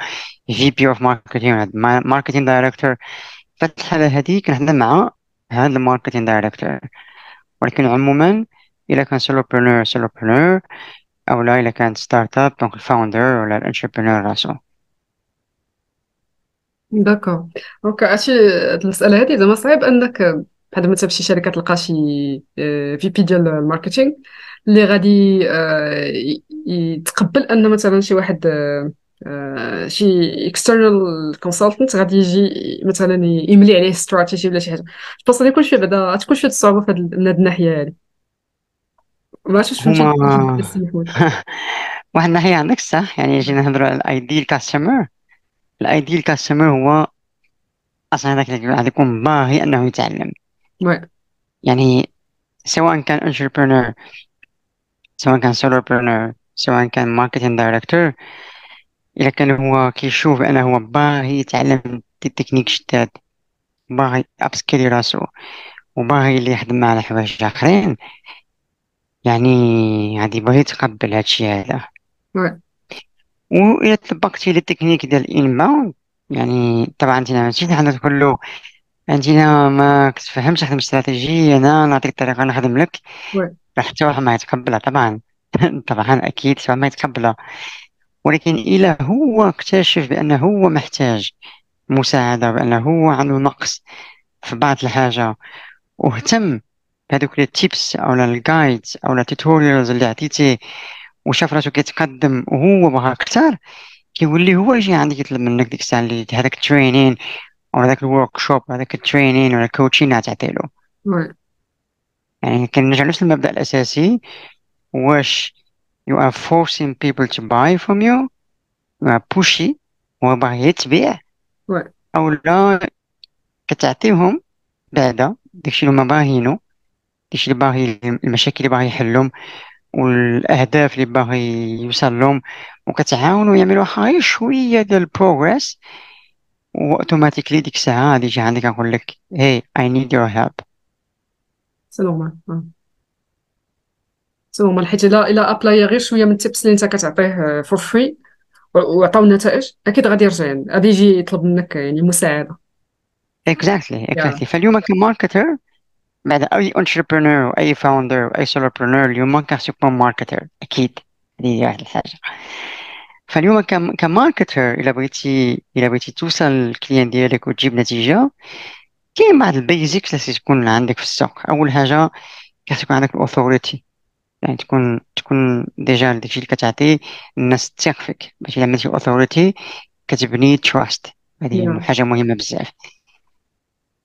VP of marketing marketing director في الحالة هذه كنخدم مع هذا ال marketing director ولكن عموما إذا كان solopreneur solopreneur أو لا إذا كان startup donc ال founder ولا ال entrepreneur راسو d'accord donc عرفتي هاد المسألة هادي زعما صعيب أنك بحال مثلا في شي شركة تلقى شي VP ديال ال marketing اللي غادي آه، يتقبل أن مثلا شي واحد آه، آه، شي external consultant غادي يجي مثلا يملي عليه استراتيجي ولا شي حاجة. بس غادي شوية بعدا تكون شوية الصعوبه في هاد الناحية هادي. ما عرفتش فهمتي واحد الناحية عندك صح؟ يعني جينا نهضروا على الايديال كاستمر الايديال كاستمر هو أصلا هذاك اللي غادي يكون باغي أنه يتعلم. يعني سواء كان entrepreneur سواء كان solopreneur سواء كان marketing director. إذا كان هو كيشوف أنه هو باغي يتعلم التكنيك جداد باغي upskilli راسو وباغي اللي يخدم مع حوايج آخرين. يعني غادي باغي يتقبل هادشي هذا. وإلا طبقتي للتكنيك ديال ال inbound يعني طبعا انت ماشي حنا تقول له انت ما كتفهمش تخدم استراتيجية أنا نعطيك الطريقة نخدم لك. واحد ما يتقبلها طبعا طبعا أكيد ما يتقبلها ولكن إلى هو اكتشف بأنه هو محتاج مساعدة بأنه هو عنده نقص في بعض الحاجة واهتم بهذوك ال tips أو ال guides أو ال tutorials اللي عطيتيه وشاف راسو كيتقدم وهو بغى أكثر كيولي هو يجي عندك يطلب منك ديك الساعة اللي هذاك ال training أو هذاك ال workshop هذاك ال training ولا ال coaching تعطيلو يعني كنرجع نفس المبدأ الأساسي. واش you are forcing people to buy from you. You are pushy. هو باغي يتبيع. أو لا كتعطيهم بعدا. داكشي اللي هما باغينو داكشي اللي باغي المشاكل اللي باغي يحلهم. والأهداف اللي باغي يوصل لهم وكتعاونوا يعملوا غير شوية ديال ال progress و automatically ديك الساعة غادي يجي عندك يقول لك hey I need your help c'est normal c'est normal حيت الا الا apply غير شوية من ال tips اللي انت كتعطيه for free وعطاو النتائج أكيد غادي يرجع يعني غادي يجي يطلب منك يعني مساعده exactly. exactly فاليوم ك marketer بعد اي entrepreneur واي founder واي solopreneur اليوم يكون marketer أكيد هذه واحد الحاجة فاليوم ك marketer الا بغيتي الا بغيتي توصل لل client ديالك وتجيب نتيجه كاين بعض ال basics اللي تكون عندك في السوق. أول حاجة يكون عندك ال authority يعني تكون تكون déjà داكشي اللي كتعطي الناس تثق فيك. باش إلا عملتي authority كتبني trust هذه yeah. حاجة مهمة بزاف.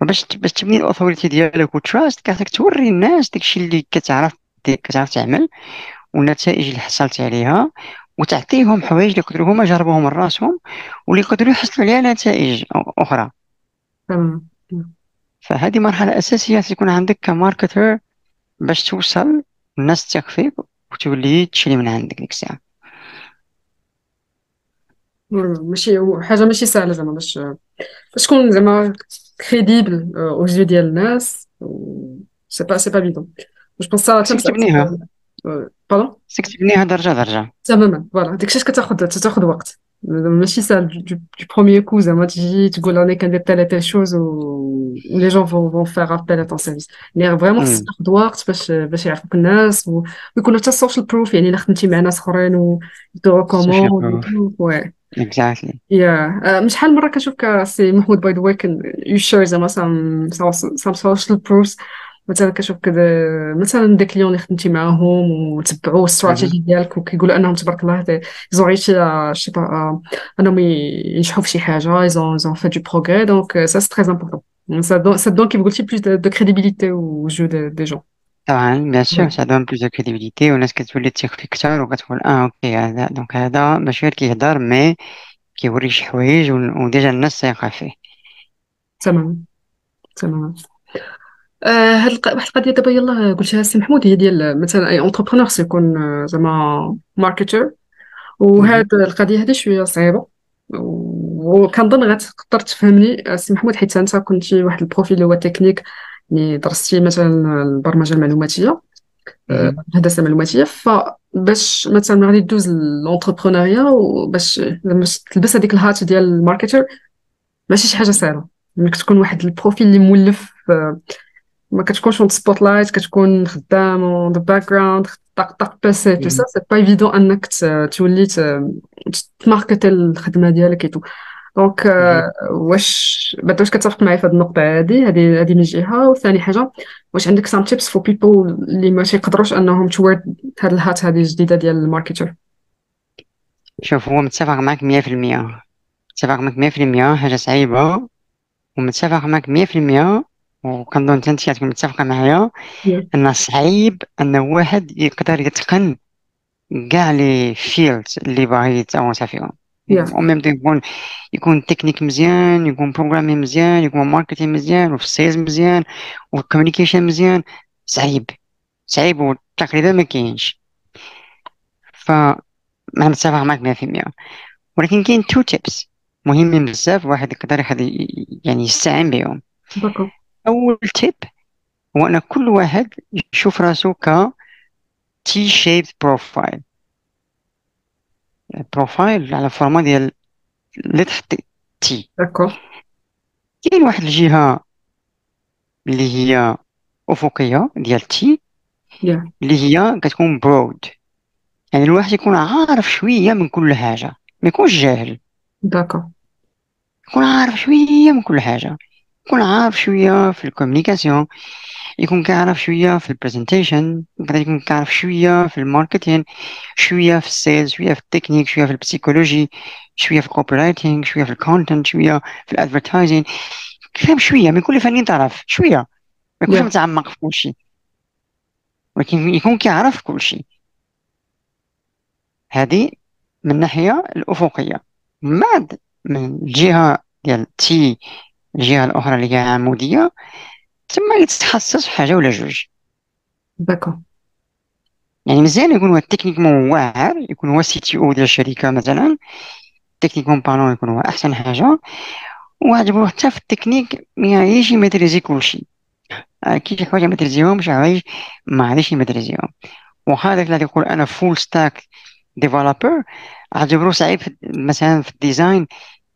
باش باش تبني ال authority ديالك و trust كاتك توري الناس داكشي اللي كتعرف كتعرف تعمل والنتائج اللي حصلت عليها وتعطيهم حوايج اللي يقدروا هما جربوهم من راسهم واللي يقدروا يحصلوا عليها نتائج أخرى. فهذه مرحلة أساسية تكون عندك ك marketer باش توصل الناس تثق فيك وتولي تشري من عندك ديك الساعة. ماشي حاجة ماشي سهلة زعما باش باش تكون زعما crédible أو aux yeux ديال الناس c'est pas c'est pas évident je pense ça تبنيها pardon خصك تبنيها درجة درجة. تماما. فوالا داكشي كتاخد تاخد وقت. ماشي سهل دو بروميير كو زعما تجي تقول راني كندير تال تال شوز و لي جون فون فون فيغ ابل ا طون سيرفيس يعني فريمون خصك تاخد وقت باش باش يعرفوك الناس ويكون حتى السوشيال بروف يعني الا خدمتي مع ناس اخرين و تو ريكوموند وي اكزاكتلي يا مش شحال مره كنشوف سي محمود باي ذا واي كان يو شير زعما سام سام سوشيال بروفز مثلا كنشوف كذا مثلا دي كليون اللي خدمتي معاهم وتبعوا الاستراتيجي ديالك وكيقولوا أنهم تبارك الله يزون ريتشي شي أنهم ينجحوا في شي حاجة يزون يزون في دو بروغري دونك سا سي تري امبورطون ça donne كيف قلتي بلوس دو كريديبيليتي و جو دي جون طبعا بيان سور سا دون بلوس دو كريديبيليتي والناس كتولي تثق فيك أكثر وكتقول آه أوكي هذا دونك هذا ماشي غير كيهضر مي كيوري شي حوايج وديجا الناس ثايقه فيه تمام تمام هاد واحد القضية دابا يلاه قلتها السي محمود هي ديال مثلا أي entrepreneur سيكون زعما marketer وهاد القضية هادي شوية صعيبة. وكنظن غتقدر تفهمني السي محمود حيت أنت كنتي واحد ال profil اللي هو تكنيك يعني درستي مثلا البرمجة المعلوماتية الهندسة المعلوماتية. فباش مثلا غادي دوز ل l'entrepreneuriat وباش تلبس هذيك ال hat ديال ال marketer ماشي شي حاجة صعيبة. إنك تكون واحد ال profil اللي مولف ما كتكونش on spotlight كتكون خدام on the background طق طق PC tout ça c'est pas évident انك تولي t marketer الخدمه ديالك et tout donc واش بعدا واش كتفق معايا في هذه النقطه هذه هذه هذه من جهه وثاني حاجة واش عندك some tips for people اللي ما تيقدروش انهم toward هاد ال hat هذه الجديده ديال ال marketer شوف هو متفق معك 100% متفق معك 100% حاجة صعيبه ومتفق معك 100% وكنظن انت تكون متفقة معايا إن صعيب إن واحد يقدر يتقن كاع لي fields اللي باغي يتاونسا فيهم. و même يكون يكون تكنيك مزيان يكون programmer مزيان يكون marketing مزيان وفي ال sales مزيان وال communication مزيان صعيب. صعيب وتقريبا ما كاينش. ف ما متفق معك 100% ولكن كاين two tips مهمين بزاف واحد يقدر يعني يستعين بهم. أول tip هو ان كل واحد يشوف راسو ك T-shape profile profile على forme ديال تحت T d'accord. كاين واحد الجهة اللي هي أفقية ديال T اللي هي كتكون broad يعني الواحد يكون عارف شوية من كل حاجة ما يكونش جاهل. d'accord. يكون عارف شوية من كل حاجة. يكون عارف شوية في ال communication يكون كيعرف شوية في ال presentation يكون كيعرف شوية في ال marketing شوية في ال sales شوية في التكنيك شوية في ال psychologie شوية في ال copy شوية في ال content شوية في ال advertising فهم شوية من كل فنين تعرف شوية ما يكونش متعمق في كل شيء ولكن يكون كيعرف كل شيء هذه من الناحية الأفقية. من بعد من الجهة ديال T الجهة الأخرى اللي هي عمودية تما يتخصص في حاجة ولا جوج. d'accord يعني مزيان يكون هو تكنيكمون واعر يكون هو سي تي أو ديال الشركة مثلا تكنيكمون بارون يكون هو أحسن حاجة. وعجبو حتى في التكنيك ما يعيش يماتريزي كلشي آه، كي شي حوايج ماتريزيهمش عايش ما عادش يماتريزيهم وهذاك اللي يقول أنا فول ستاك ديفلوبر عجبرو صعيب مثلا في الديزاين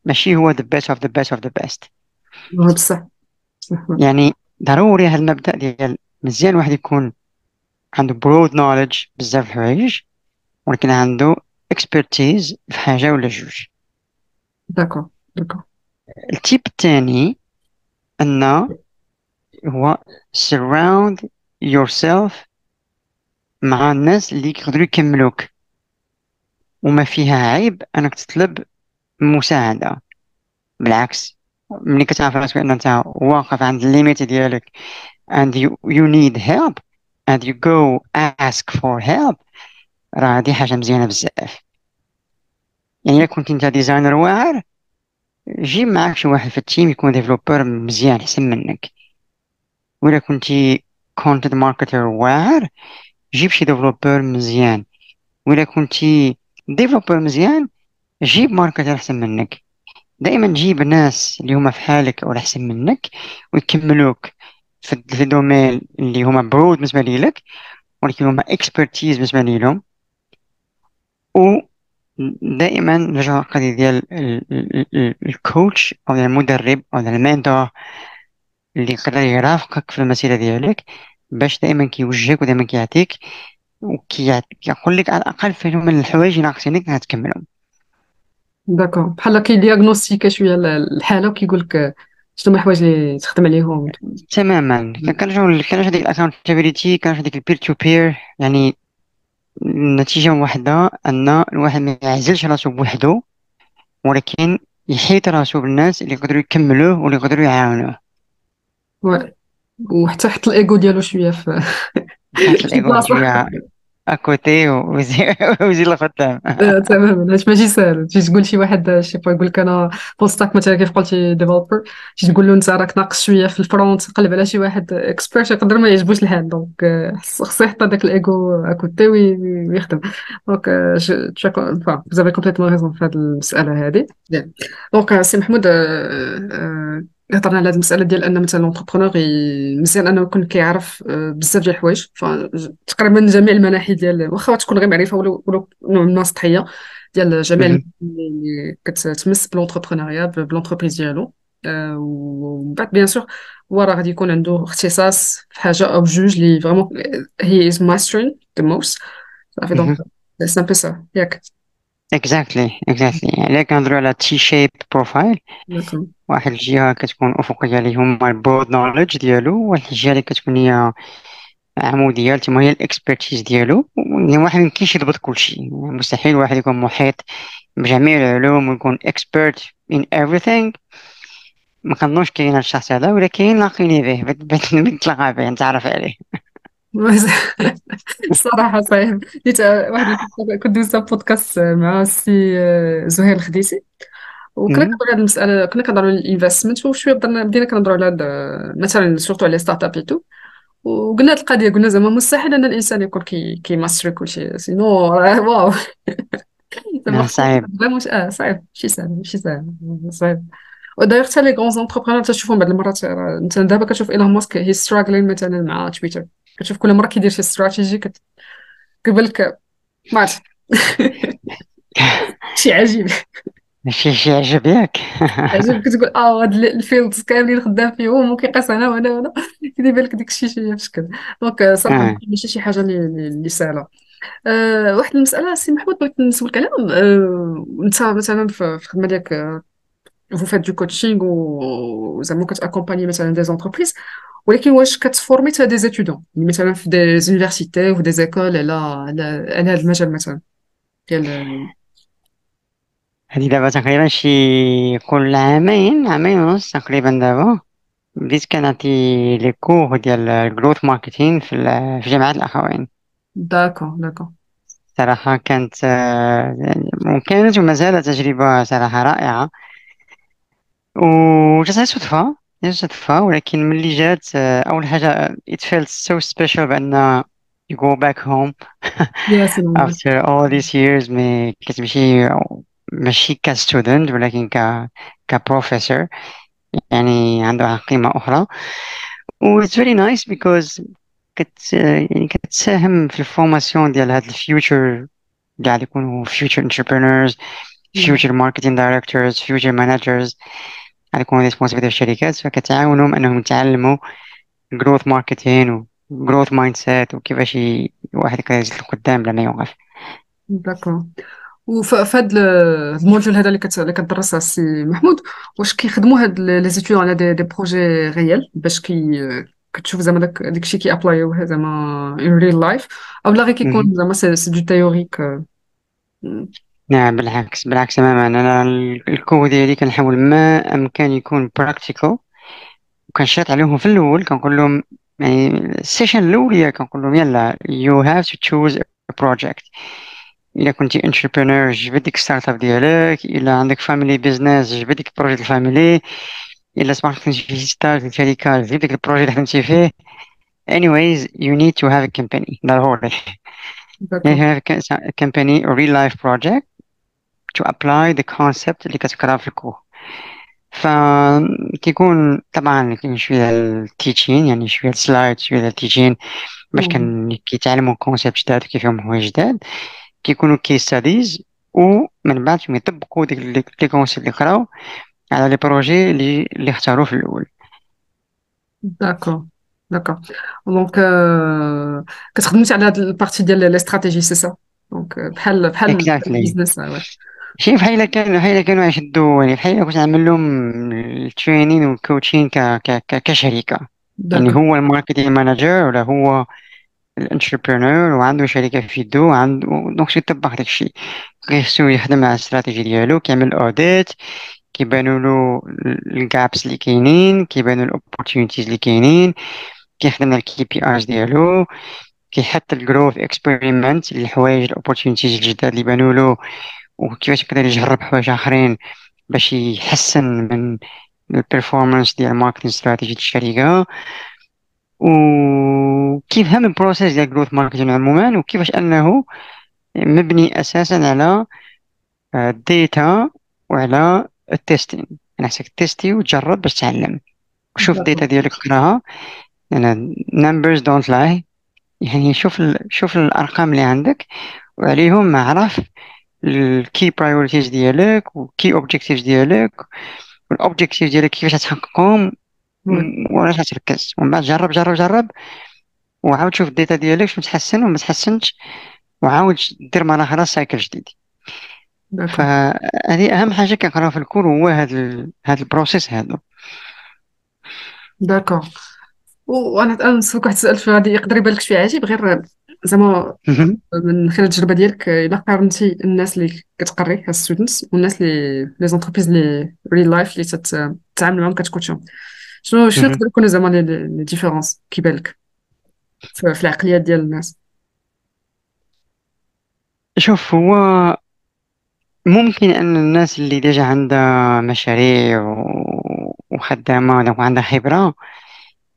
ماشي هو the best of the best of the best. بصح يعني ضروري هذا المبدأ ديال مزيان واحد يكون عنده broad knowledge بزاف الحوايج ولكن عنده expertise في حاجة ولا جوج؟ داكور داكور التيب الثاني أن هو surround yourself مع الناس اللي يقدروا يكملوك وما فيها عيب أنك تطلب مساعدة. بالعكس. ملي كتعرف راسك أن أنت واقف عند ال limite ديالك and you, you need help and you go ask for help راه هادي حاجة مزيانة بزاف. يعني إلا كنت أنت designer واعر جيب معاك شي واحد في ال team يكون developer مزيان احسن منك. ولا كنتي content marketer واعر جيب شي developer مزيان. ولا كنتي developer مزيان جيب marketer أحسن منك. دائما جيب ناس اللي هما في حالك أو احسن منك ويكملوك في ال domaine اللي هما broad بالنسبة لك ولكن هما expertise بالنسبة لهم. ودائما نرجع القضية ديال ال coach أو المدرب أو ال mentor اللي يقدر يرافقك في المسيرة ديالك باش دائما كيوجهك ودائما كيعطيك وكيقول لك على الأقل فهم من الحوايج ناقصينك غتكملهم d'accord بحال كي diagnostiquer شوية الحاله وكيقول لك شنو هما الحوايج اللي تخدم عليهم تماما كنرجعو كنرجعو ديك ال accountability كنرجعو ديك ال peer to peer يعني النتيجة واحدة أن الواحد ما يعزلش راسو بوحدو ولكن يحيط راسو بالناس اللي يقدروا يكملوه واللي يقدروا يعاونوه وحتى حط الايجو ديالو شوية في حط الايجو شوية à côté وزيد الخدام آه، تماما هاش ماشي ساهل تجي تقول شي واحد شي با يقول لك أنا full stack مثلا كيف قلتي developer تجي تقول له أنت راك ناقص شوية في ال front قلب على شي واحد expert يقدر ما يعجبوش الحال donc آه، خصو يحط هذاك ال ego à côté ويخدم. donc avez complètement raison في هذه المسألة هذه. donc سي محمود آه، هضرنا على هذه المسألة ديال أن مثلا l'entrepreneur مزيان أنه يكون كيعرف آه، بزاف ديال الحوايج. تقريبا جميع المناحي ديال واخا تكون غير معرفه ولا نوع من سطحيه ديال جميع اللي كتمس ب l'entrepreneuriat ب l'entreprise ديالو. آه، ومن بعد bien sûr هو راه غادي يكون عنده اختصاص في حاجة أو جوج اللي vraiment هي is mastering the most صافي donc c'est un peu ça ياك. exactly exactly يعني كنهضروا على T-shape profile واحد الجهة كتكون أفقية اللي هما ال broad knowledge ديالو واحد الجهة اللي كتكون هي عموديه تما هي ال expertise ديالو. يعني واحد ميمكنش يضبط كلشي يعني مستحيل واحد يكون محيط بجميع العلوم ويكون expert in everything. ما كنظنش كاين هاد الشخص هذا ولكن لاقيني به. بتلقى به نتعرف عليه. الصراحة صحيح. واحد كنت دوزت بودكاست مع السي زهير الخديسي. وكنا كنهضروا على المسألة كنا كنهضروا على ال investment وشوية بدنا بدينا كنهضروا على مثلا surtout على startup et tout وقلنا هاد القضية قلنا زعما مستحيل أن الإنسان يكون كي كيماستري كلشي sinon waouh. صعيب. آه صعيب. ماشي سهل ماشي سهل صعيب. ودايوغ حتى les grands entrepreneurs تشوفهم بعض المرات مثلا دابا كتشوف ايلون ماسك هي struggling مثلا مع تويتر كتشوف كل مرة كيدير شي استراتيجي كتقبل ما عرفت. شي عجيب. ماشي شي عجب ياك عجب كتقول آه هاد ال fields كاملين خدام فيهم وكيقيس هنا وهنا وهنا كيبان لك ديك الشيء شي بشكل donc صراحة آه. ماشي شي حاجة اللي سهلة. أه واحد المسألة سي محمود بغيت نسولك عليها أه أنت مثلا في الخدمة ديالك vous faites du coaching وزعما كت accompagner مثلا des entreprises ولكن واش كت former حتى des étudiants يعني مثلا في des universités وفي des écoles على على هذا المجال مثلا. ديال هذه دابا تقريبا شي كل عامين عامين ونص تقريبا دابا بديت كنعطي les cours ديال ال growth marketing في في جامعة الأخوين d'accord d'accord صراحة كانت وكانت وما زالت تجربة صراحة رائعة وجات صدفة صدفة ولكن ملي جات أول حاجة it felt so special بأن you go back home. After all these years mais كتمشي ماشي ك student ولكن ك كبروفيسور يعني عندها قيمة أخرى. و it's very nice because كت يعني كتساهم في ال formation ديال هاد ال future غادي يكونوا future entrepreneurs future marketing directors future managers. غادي يكونوا responsible في الشركات فكتعاونهم أنهم يتعلموا growth marketing و growth mindset وكيفاش الواحد يزيد لقدام بلا ما يوقف. d'accord وفي هاد ال module هذا اللي اللي كتدرس السي محمود واش كيخدموا هاد les étudiants على des, des projets réels باش كي كتشوف زعما داك داكشي كي apply وه زعما in real life أو لا غير كيكون زعما c'est du théorique نعم بالعكس بالعكس تماما. أنا الكود ديالي كنحاول ما أمكن يكون practical وكنشرط عليهم في الأول كنقول لهم يعني ال session الأولية كنقول لهم يلا you have to choose project إلا كنتي entrepreneur جبد ديك startup ديالك إلا عندك family business جبد ديك ال project ال family إلا صبحت خدمتي في start في شركة جبد ديك ال project اللي خدمتي فيه. Anyways you need to have a company ضروري you have a company a real life project to apply the concept اللي كتقرا في الكو فكيكون طبعا كاين شوية ال teaching يعني شوية ال slides شوية ال teaching باش كان كيتعلموا concepts جداد كيفهموا حوايج جداد. كيكونوا case studies ومن بعد يطبقوا ديك les concepts اللي قراو على les projets اللي اللي اختاروه في الأول. d'accord d'accord donc كتخدمي على هاد ال partie ديال les stratégies c'est ça donc بحال بحال ال business شي بحال كان بحال كانوا يشدوا يعني بحال كنت نعمل لهم ال training وال coaching كشركه يعني هو ال marketing manager ولا هو ال entrepreneur وعنده شركة في يدو وعنده donc شو داك الشيء. خصو يخدم على الاستراتيجي ديالو كيعمل audit كيبانوا له ال gaps اللي كاينين كيبانوا ال opportunities اللي كاينين كيخدم على ال KPIs ديالو كيحط ال growth experiments الحوايج ال opportunities الجداد اللي بانوا له وكيفاش يقدر يجرب حوايج آخرين باش يحسن من ال performance ديال ال marketing strategy الشركة. وكيفهم ال process ديال growth marketing عموما وكيفاش أنه مبني أساسا على ال data آه، وعلى ال testing يعني خصك tester وتجرب باش تعلم. وشوف ال data ديالك قراها أنا numbers don't lie. يعني شوف ال... شوف الأرقام اللي عندك وعليهم عرف ال key priorities ديالك و key objectives ديالك. وال objectives ديالك كيفاش تحققهم. وعلاش تركز ومن بعد جرب جرب جرب. وعاود شوف ال data ديالك شنو تحسن وما تحسنش. وعاود دير مرة أخرى cycle جديد. فهذه أهم حاجة كنقراها في ال cours هو هذا هذا ال process هذا d'accord. وأنا نسولك واحد السؤال غادي يقدر يبان لك شوية عجيب غير زعما من خلال التجربة ديالك إلا قارنتي الناس اللي كتقري هاد students والناس اللي les entreprises اللي real life اللي تتعامل معاهم كت coach هم. شنو شنو يقدر يكونوا زعما les différences كيبان لك في العقليات ديال الناس؟ شوف هو ممكن أن الناس اللي déjà عندها مشاريع وخدامة وعندها خبرة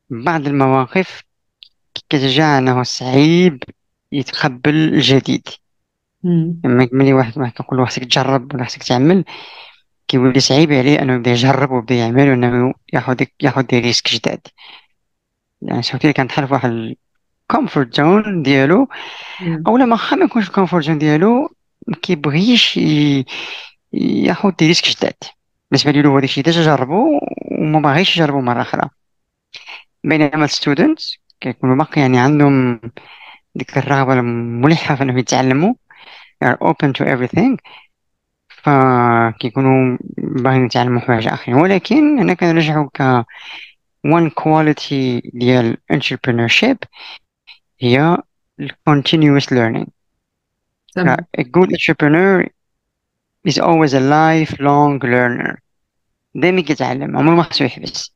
بعض المواقف كتجعل انه صعيب يتقبل الجديد. لما ملي واحد واحد كنقول خصك تجرب ولا خصك تعمل كيولي صعيب عليه أنه يبدأ يجرب ويبدأ يعمل وأنه ياخذ ياخذ des risques جداد. يعني شفتي كانت حل واحد ال comfort zone ديالو أولا ما ما يكونش ال comfort zone ديالو ما كيبغيش ياخذ des risques جداد. بالنسبة له هذا الشيء déjà جربو وما باغيش يجربو مرة أخرى. بينما ال students كيكونوا باقي يعني عندهم ديك الرغبة الملحة في إنهم يتعلموا. Are open to everything. فكيكونوا باغيين يتعلموا حوايج اخرين ولكن أنا كنرجعو ك one quality ديال entrepreneurship هي continuous learning. a good entrepreneur is always a lifelong learner. دائما كيتعلم عمره ما خصو يحبس.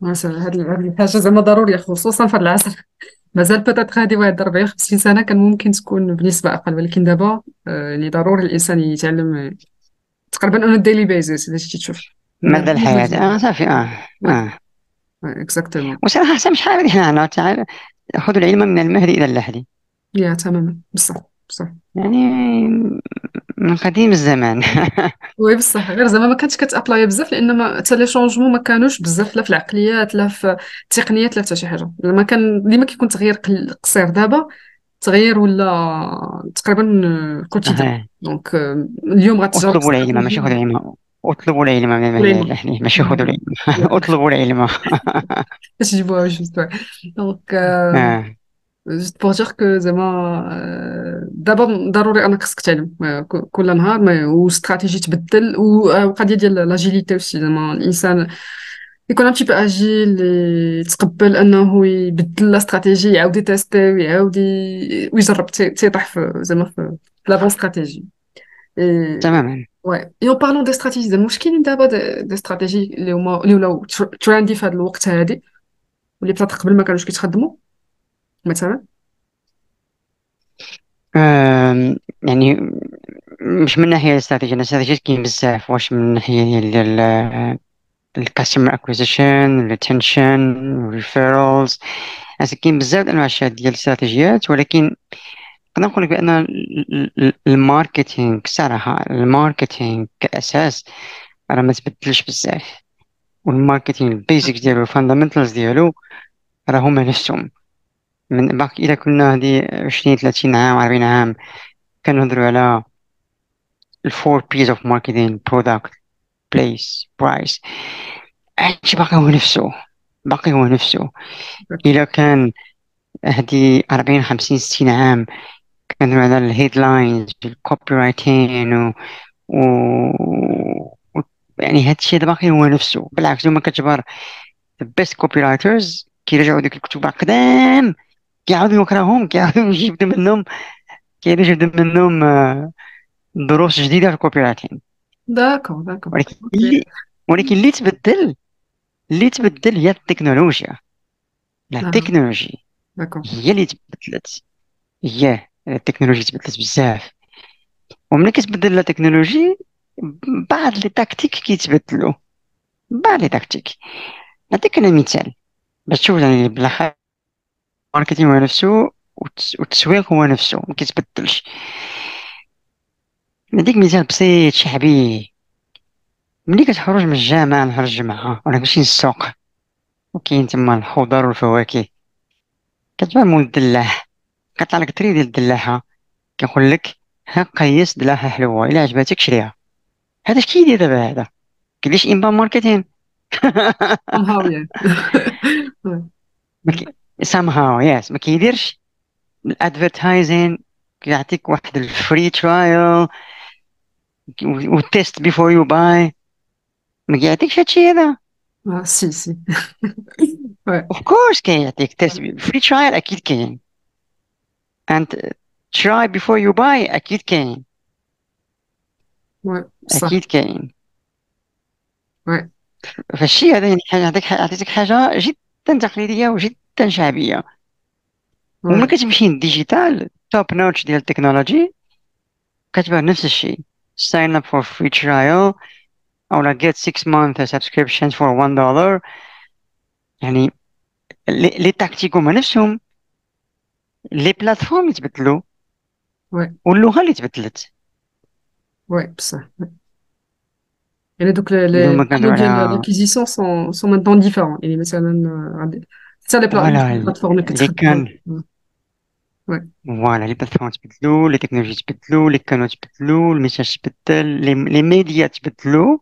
مثلا هاد الحاجة زعما ضرورية خصوصا في العصر. مازال peut-être هادي واحد 40 50 سنة كان ممكن تكون بنسبه أقل ولكن دابا آه، يعني ضروري الإنسان يتعلم آه، تقريبا on daily basis إذا جيتي تشوف. مدى الحياة؟ آه صافي آه آه. exactement وصراحة حسن شحال هذه حنا خذوا العلم من المهدي إلى اللحد يا تماما بصح بصح. يعني من قديم الزمان. oui بصح غير زعما ما كانتش كت apply بزاف لأن ما حتى les changements ما كانوش بزاف لا في العقليات لا في التقنيات لا حتى شي حاجة. زعما كان ديما كيكون تغيير قصير. دابا تغيير ولا تقريبا أها. donc آه، اليوم غتجرب أطلبوا العلم ماشي خذوا العلم. أطلبوا العلم يعني ماشي خذوا العلم. أطلبوا العلم. باش يجيبوها juste donc. juste pour dire que زعما دابا ضروري انك خصك تعلم كل نهار واستراتيجي تبدل والقضية ديال l'agilité aussi زعما الانسان يكون un peu agile يتقبل انه يبدل la stratégie يعاود يتيستي ويعاود ويجرب تي- تيطيح في زعما في la bonne stratégie تماما Ouais. Et en parlant des stratégies, واش كاينين دابا des des stratégies اللي هما اللي ولاو trendy في هذا الوقت هذه واللي peut-être قبل ما كانوش كيتخدموا مثلا؟ يعني مش من ناحية الاستراتيجية الاستراتيجيات كاين بزاف واش من ناحية ديال ال customer acquisition retention referrals كاين بزاف انواع ديال الاستراتيجيات ولكن نقدر نقول لك بأن ال- ال- ال marketing صراحة ال marketing كأساس راه ما تبدلش بزاف. وال marketing ال basic ديالو ال fundamentals ديالو راه هما نفسهم. من باقي إذا كنا هادي عشرين ثلاثين عام أربعين عام كنهضروا على ال four Ps of marketing product place price هادشي باقي هو نفسه. باقي هو نفسه. إذا كان هادي أربعين خمسين ستين عام كنهضروا على ال headlines ال copywriting و... و... و... يعني هادشي دابا باقي هو نفسه. بالعكس هما كتجبر the best copywriters كيرجعوا ديك الكتب قدام كيعاودوا يقراهم كيعاودوا يجبدوا منهم كيعاودوا يجبدوا منهم آه، دروس جديدة في ال copywriting d'accord d'accord. ولكن اللي ولكن اللي تبدل اللي تبدل هي التكنولوجيا. لا آه. التكنولوجي هي اللي تبدلت. هي التكنولوجيا تبدلت بزاف. وملي كتبدل la technologie بعض les tactiques كيتبدلوا بعض les tactiques. نعطيك أنا مثال. باش تشوف يعني بالاخر ال marketing هو نفسه والتس- والتسويق هو نفسه ما كيتبدلش. نديك مثال بسيط شعبي ملي كتخرج من الجامعة نهار الجمعة ولا ماشي للسوق وكاين تما الخضر والفواكه. كتبان مول الدلاح كيقطع لك طرف ديال الدلاحة كيقول لك ها قيس دلاحة حلوة إلا عجباتك شريها. هذا اش كيدير دابا هذا؟ كيديرش inbound marketing. somehow يعني somehow yes. ما كيديرش. ال advertising كيعطيك واحد ال free trial و test before you buy ما كيعطيكش هادشي هذا. آه، si si. of course كيعطيك test free trial أكيد كاين. And try before you buy أكيد كاين. أكيد كاين. oui فالشيء هذا يعني يعطيك يعطيك حاجة جدا تقليدية وجدا شعبيه وملي oui كتمشي لل digital top notch ديال التكنولوجي كتبان نفس الشيء sign up for free trial. أو لا get 6 month subscription for 1 dollar. يعني les les tactiques هما نفسهم les plateformes يتبدلوا oui واللغة اللي تبدلت oui بصح يعني دوك لي اللي لي هما كانو كنهضروا ديال على l'acquisition sont sont maintenant différents يعني مثلا آه، غادي حتى لي بلا- فوالا بلاتفورم اللي اللي كتخدم كان oui voilà les plateformes تبدلوا les technologies تبدلوا les canaux تبدلوا ال message تبدل les les médias تبدلوا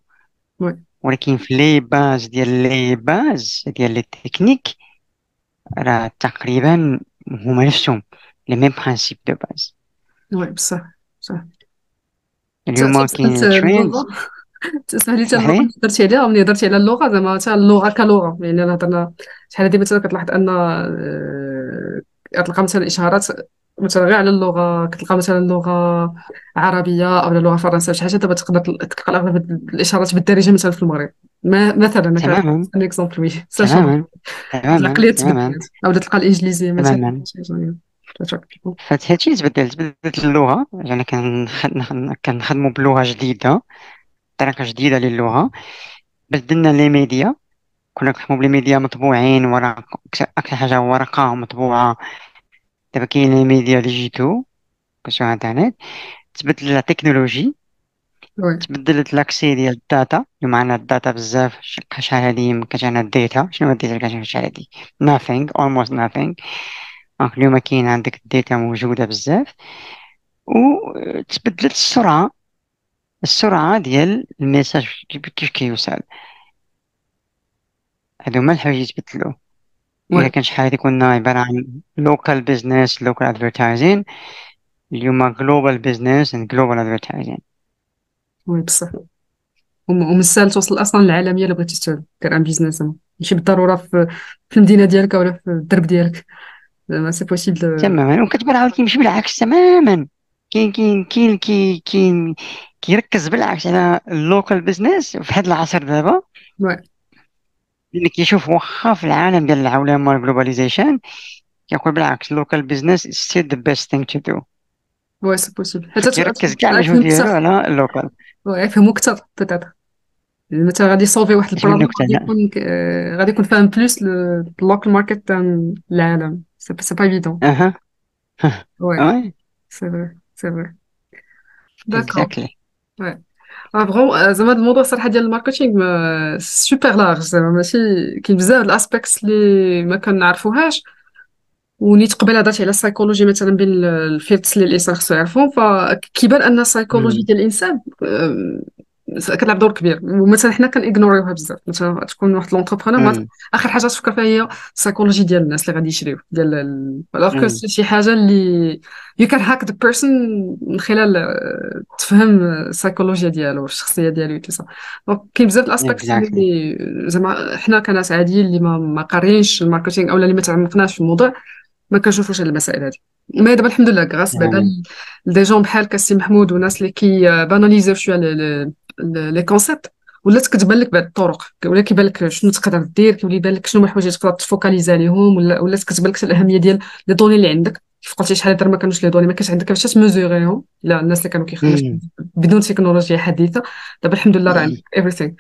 oui ولكن في les bases ديال لي باز ديال les techniques راه تقريبا هما نفسهم les mêmes principes de base oui بصح بصح اليوم كاين تريند اللغة تسمح لي حتى اللي هضرتي عليها؟ ملي هضرتي على اللغة؟ زعما حتى اللغة كلغة. يعني أنا هضرنا شحال هادي مثلا كتلاحظ أن آه، كتلقى مثلا إشهارات مثلا غير على اللغة كتلقى مثلا لغة عربية أو لغة فرنسية شي حاجة دابا تقدر تل- تلقى أغلب الإشهارات بالدارجة مثلا في المغرب. ما مثلا مثلا un exemple oui change تماما. تماما. تبدلت أو تلقى الإنجليزية مثلا. فهادشي تبدل تبدلت اللغة. يعني كنخ- كنخدموا بلغة جديدة. طريقة جديدة للغة. بدلنا les médias. كنا كنخدموا ب les médias مطبوعين ورق أكثر حاجة ورقة مطبوعة دابا كاين les médias digitaux sur internet تبدل la technologie. تبدلت l'accès ديال ال data. اليوم عندنا ال data بزاف شحال هادي مكانش عندنا ال data شنو ال data اللي كانت شحال هادي؟ Nothing almost nothing. donc اليوم كاين عندك ال data موجودة بزاف. وتبدلت السرعة. السرعة ديال ال message كيف كيوصل؟ هادو هما الحوايج يتبدلو إلا كان شحال هادي كنا عبارة عن local business local advertising. اليوم global business and global advertising. oui بصح. ومن السهل توصل أصلا للعالميه الا بغيتي دير un business ماشي بالضرورة في, في المدينة ديالك ولا في الدرب ديالك. زعما c'est possible تماما. وكتبان عاود كيمشي بالعكس تماما. كاين كاين كاين كاين كيركز بالعكس على ال local business في هذا العصر دابا. لأن كيشوف واخا في العالم ديال العولمة و ال globalization كيقول بالعكس local business still the best thing to do oui c'est possible حتى كيركز كاع المجهود ديالو على ال local و يفهمو أكثر peut-être مثلا غادي يسولفي واحد ال problème غادي يكون غادي يكون فاهم plus ال local market تاع العالم. c'est pas évident أها. oui. c'est vrai c'est vrai d'accord oui vraiment زعما هاد الموضوع الصراحه ديال ال marketing super large زعما ماشي كاين بزاف ال aspects اللي ما كنعرفوهاش ونيت قبل هضرتي على السايكولوجي مثلا بين ال fields اللي الانسان خصو يعرفهم فكيبان ان السايكولوجي ديال الانسان كتلعب دور كبير. ومثلا حنا كنيغنوريوها بزاف. مثلا تكون واحد l'entrepreneur آخر حاجة تفكر فيها هي السايكولوجي ديال الناس اللي غادي يشريو ديالو alors que شي حاجة اللي you can hack the person من خلال آه، تفهم السايكولوجيا ديالو الشخصية ديالو tout ça donc كاين بزاف ال aspects اللي زعما حنا كناس عاديين اللي ما, ما قاريينش ال marketing أو اللي ما تعمقناش في الموضوع ما كنشوفوش هاد المسائل هادي. mais دابا الحمد لله grâce بعدا des gens بحال سي محمود وناس اللي كياناليزيو شوية les concepts ولات كتبان لك بعض الطرق. ولا كيبان لك شنو تقدر دير كيولي يبان لك شنو الحوايج تقدر تفوكاليزي عليهم ولا ولات كتبان لك الأهمية ديال les données اللي عندك. كيف قلتي شحال هادي ما كانوش les données ما كانش عندك كيفاش تمزوريهم لا الناس اللي كانوا كيخدموا بدون تكنولوجيا حديثة. دابا الحمد لله راه عندك everything.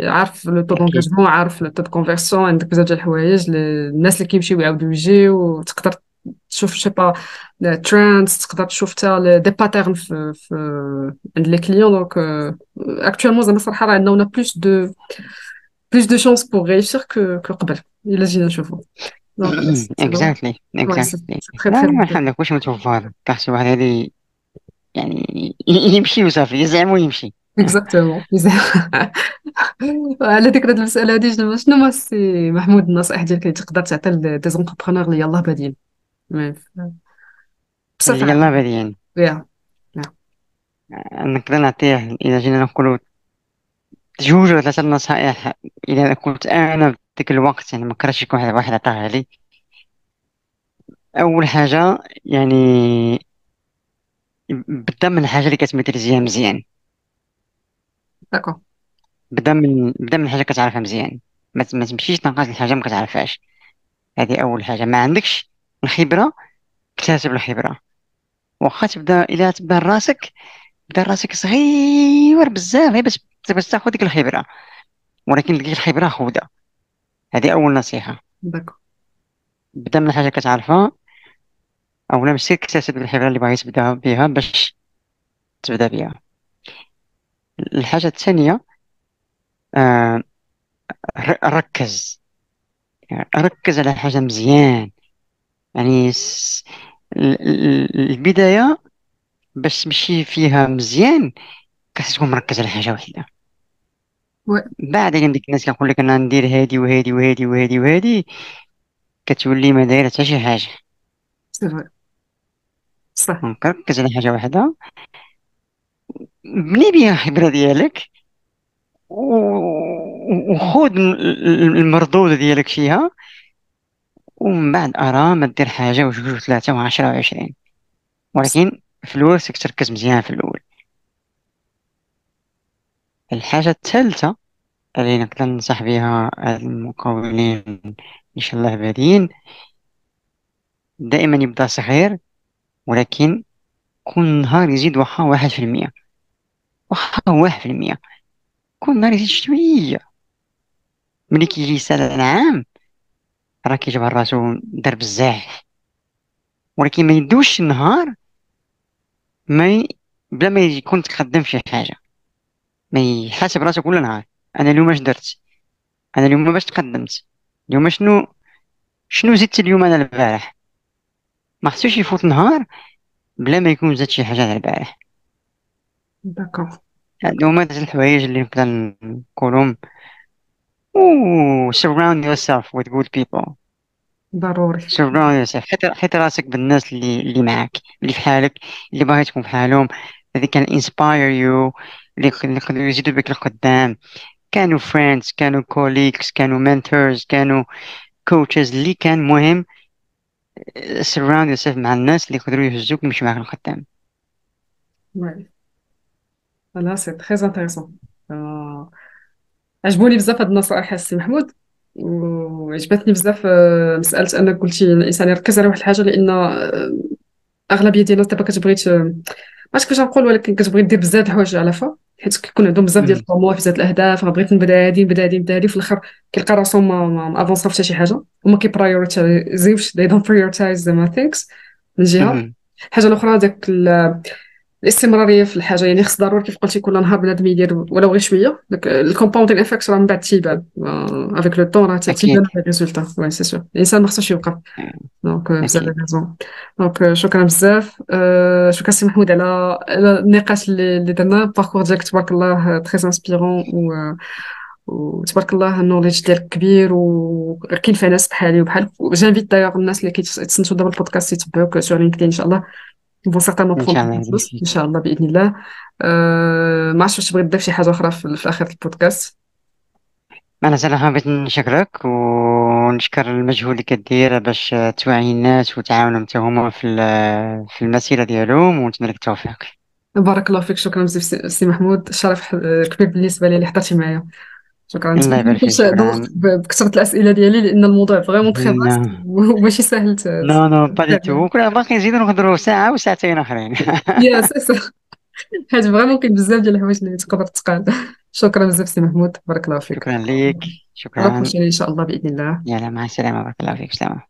عارف le taux d'engagement عارف le taux conversion عندك بزاف ديال الحوايج الناس اللي كيمشيو يعاودوا يجيو تقدر تشوف شي pa- trends تقدر تشوف حتى des patterns في, في عند les clients donc actuellement زعما صراحة راه عندنا plus de plus de chances pour réussir que que قبل. إلا جينا نشوفو. exactly exactly ما عندك واش متوفر. تحت واحد هذه يعني يمشي وصافي. يزعم ويمشي exactement على ذكر هذه المسألة هذه شنو ما سي محمود النصائح ديالك اللي تقدر تعطي ل des entrepreneurs اللي يلاه بادين؟ بصفة يلا بادين يا. نقدر نعطيه إذا جينا نقولوا جوج ولا ثلاثة نصائح إذا كنت أنا في ذاك الوقت يعني ما كرهتش يكون واحد عطاها لي. أول حاجة يعني بدا من الحاجة اللي كتميتريزيها مزيان. داكو بدا من بدا من حاجة كتعرفها مزيان. ما تمشيش تنقص الحاجة ما كتعرفهاش. هذه أول حاجة. ما عندكش الخبرة اكتسب الخبرة واخا تبدا إلا تبان راسك بدا راسك صغير بزاف غير باش باش تاخد ديك الخبرة ولكن ديك الخبرة خودة هذه أول نصيحة. داكو بدا من حاجة كتعرفها أولا ماشي تكتسب الخبرة اللي باغي تبدأ بها باش تبدأ بها. الحاجة الثانية آه ركز. يعني ركز على حاجة مزيان. يعني البداية باش تمشي فيها مزيان خاصك تكون مركز على حاجة واحدة بعد ديك الناس كنقول لك أنا ندير هادي وهادي وهادي وهادي وهادي كتولي ما دايرة حتى شي حاجة. صح. دونك ركز على حاجة واحدة بني بها الخبرة ديالك وخذ المردود ديالك فيها. ومن بعد أرى ما دير حاجة وجوج وثلاثة وعشرة وعشرين. ولكن خصك تركز مزيان في الأول. الحاجة الثالثة اللي نقدر ننصح بها المقاولين إن شاء الله بادين دائما يبدأ صغير ولكن كل نهار يزيد وخا واحد في المية. وخا واحد في المية. كل نهار يزيد شوية. ملي كيجي سنة العام راه كيجبر راسو دار بزاف. ولكن ما يدوش النهار ما ي... بلا ما يكون تقدم شي حاجة. ما يحاسب راسو كل نهار. أنا اليوم اش درت؟ أنا اليوم باش تقدمت. اليوم شنو شنو زدت اليوم أنا البارح؟ ما خصوش يفوت نهار بلا ما يكون زاد شي حاجة على البارح. d'accord هادو هما الحوايج اللي نقدر نقولهم. و surround yourself with good people. ضروري. surround yourself حيت حيت راسك بالناس اللي اللي معاك اللي في حالك اللي باغي تكون في حالهم. اللي كان inspire you اللي يق- اللي يقدروا يزيدوا بك لقدام. كانوا friends كانوا colleagues كانوا mentors كانوا coaches. اللي كان مهم surround yourself مع الناس اللي يقدروا يهزوك ويمشي معاك لقدام. là c'est très intéressant عجبوني بزاف هاد النصائح السي محمود. وعجبتني بزاف آه، مسألة أنك قلتي الإنسان يركز على واحد الحاجة لأن آه، أغلبية ديال الناس دابا كتبغي ما عرفتش كيفاش نقول ولكن كتبغي دير بزاف د الحوايج à la fois حيت كيكون عندهم بزاف ديال. الطموح بزاف راه بغيت نبدأ هادي نبدأ هادي نبدأ هادي في الآخر كيلقى راسو ما افونسا في حتى شي حاجة وما كيبرايورتيزيوش they don't prioritize زعما things من جهة مم. الحاجة الأخرى داك الاستمرارية في الحاجة يعني خص ضروري كيف قلتي كل نهار بنادم يدير ولو غير شوية. داك ال compounding effect راه من بعد تيبان avec le temps راه تيبان أكيد. ال résultat oui c'est sûr الإنسان ما خصوش يوقف. donc بزاف أكيد. raison donc شكرا بزاف. آه، شكرا سي محمود على النقاش اللي درنا ال parcours ديالك تبارك الله très inspirant و وتبارك الله ال knowledge ديالك كبير وكاين فيها ناس بحالي وبحالك j'invite d'ailleurs الناس اللي كيتسنتو دابا البودكاست يتبعوك sur LinkedIn إن شاء الله. bon إن بخون شاء الله ان شاء الله باذن الله أه ما عرفتش واش تبغي تضيف شي حاجة أخرى في, في اخر البودكاست أنا صراحة حبيت نشكرك ونشكر المجهود اللي كدير باش توعي الناس وتعاونوا نتا هما في في المسيرة ديالهم ونتمنى لك التوفيق بارك الله فيك شكرا بزاف سي محمود الشرف ح- كبير بالنسبة لي اللي حضرتي معايا شكرا. الله يبارك فيك دوختك بكثرة الأسئلة ديالي لأن الموضوع vraiment très vaste là وماشي سهل non non pas du tout كنا باقي نزيدو نهضروا ساعة وساعتين آخرين. يا سي سي حيت vraiment كاين بزاف ديال الحوايج اللي تقدر تقال. شكرا بزاف سي محمود. بارك الله فيك. شكرا ليك. شكرا. إن شاء الله بإذن الله. يلا مع السلامة. بارك الله فيك سلام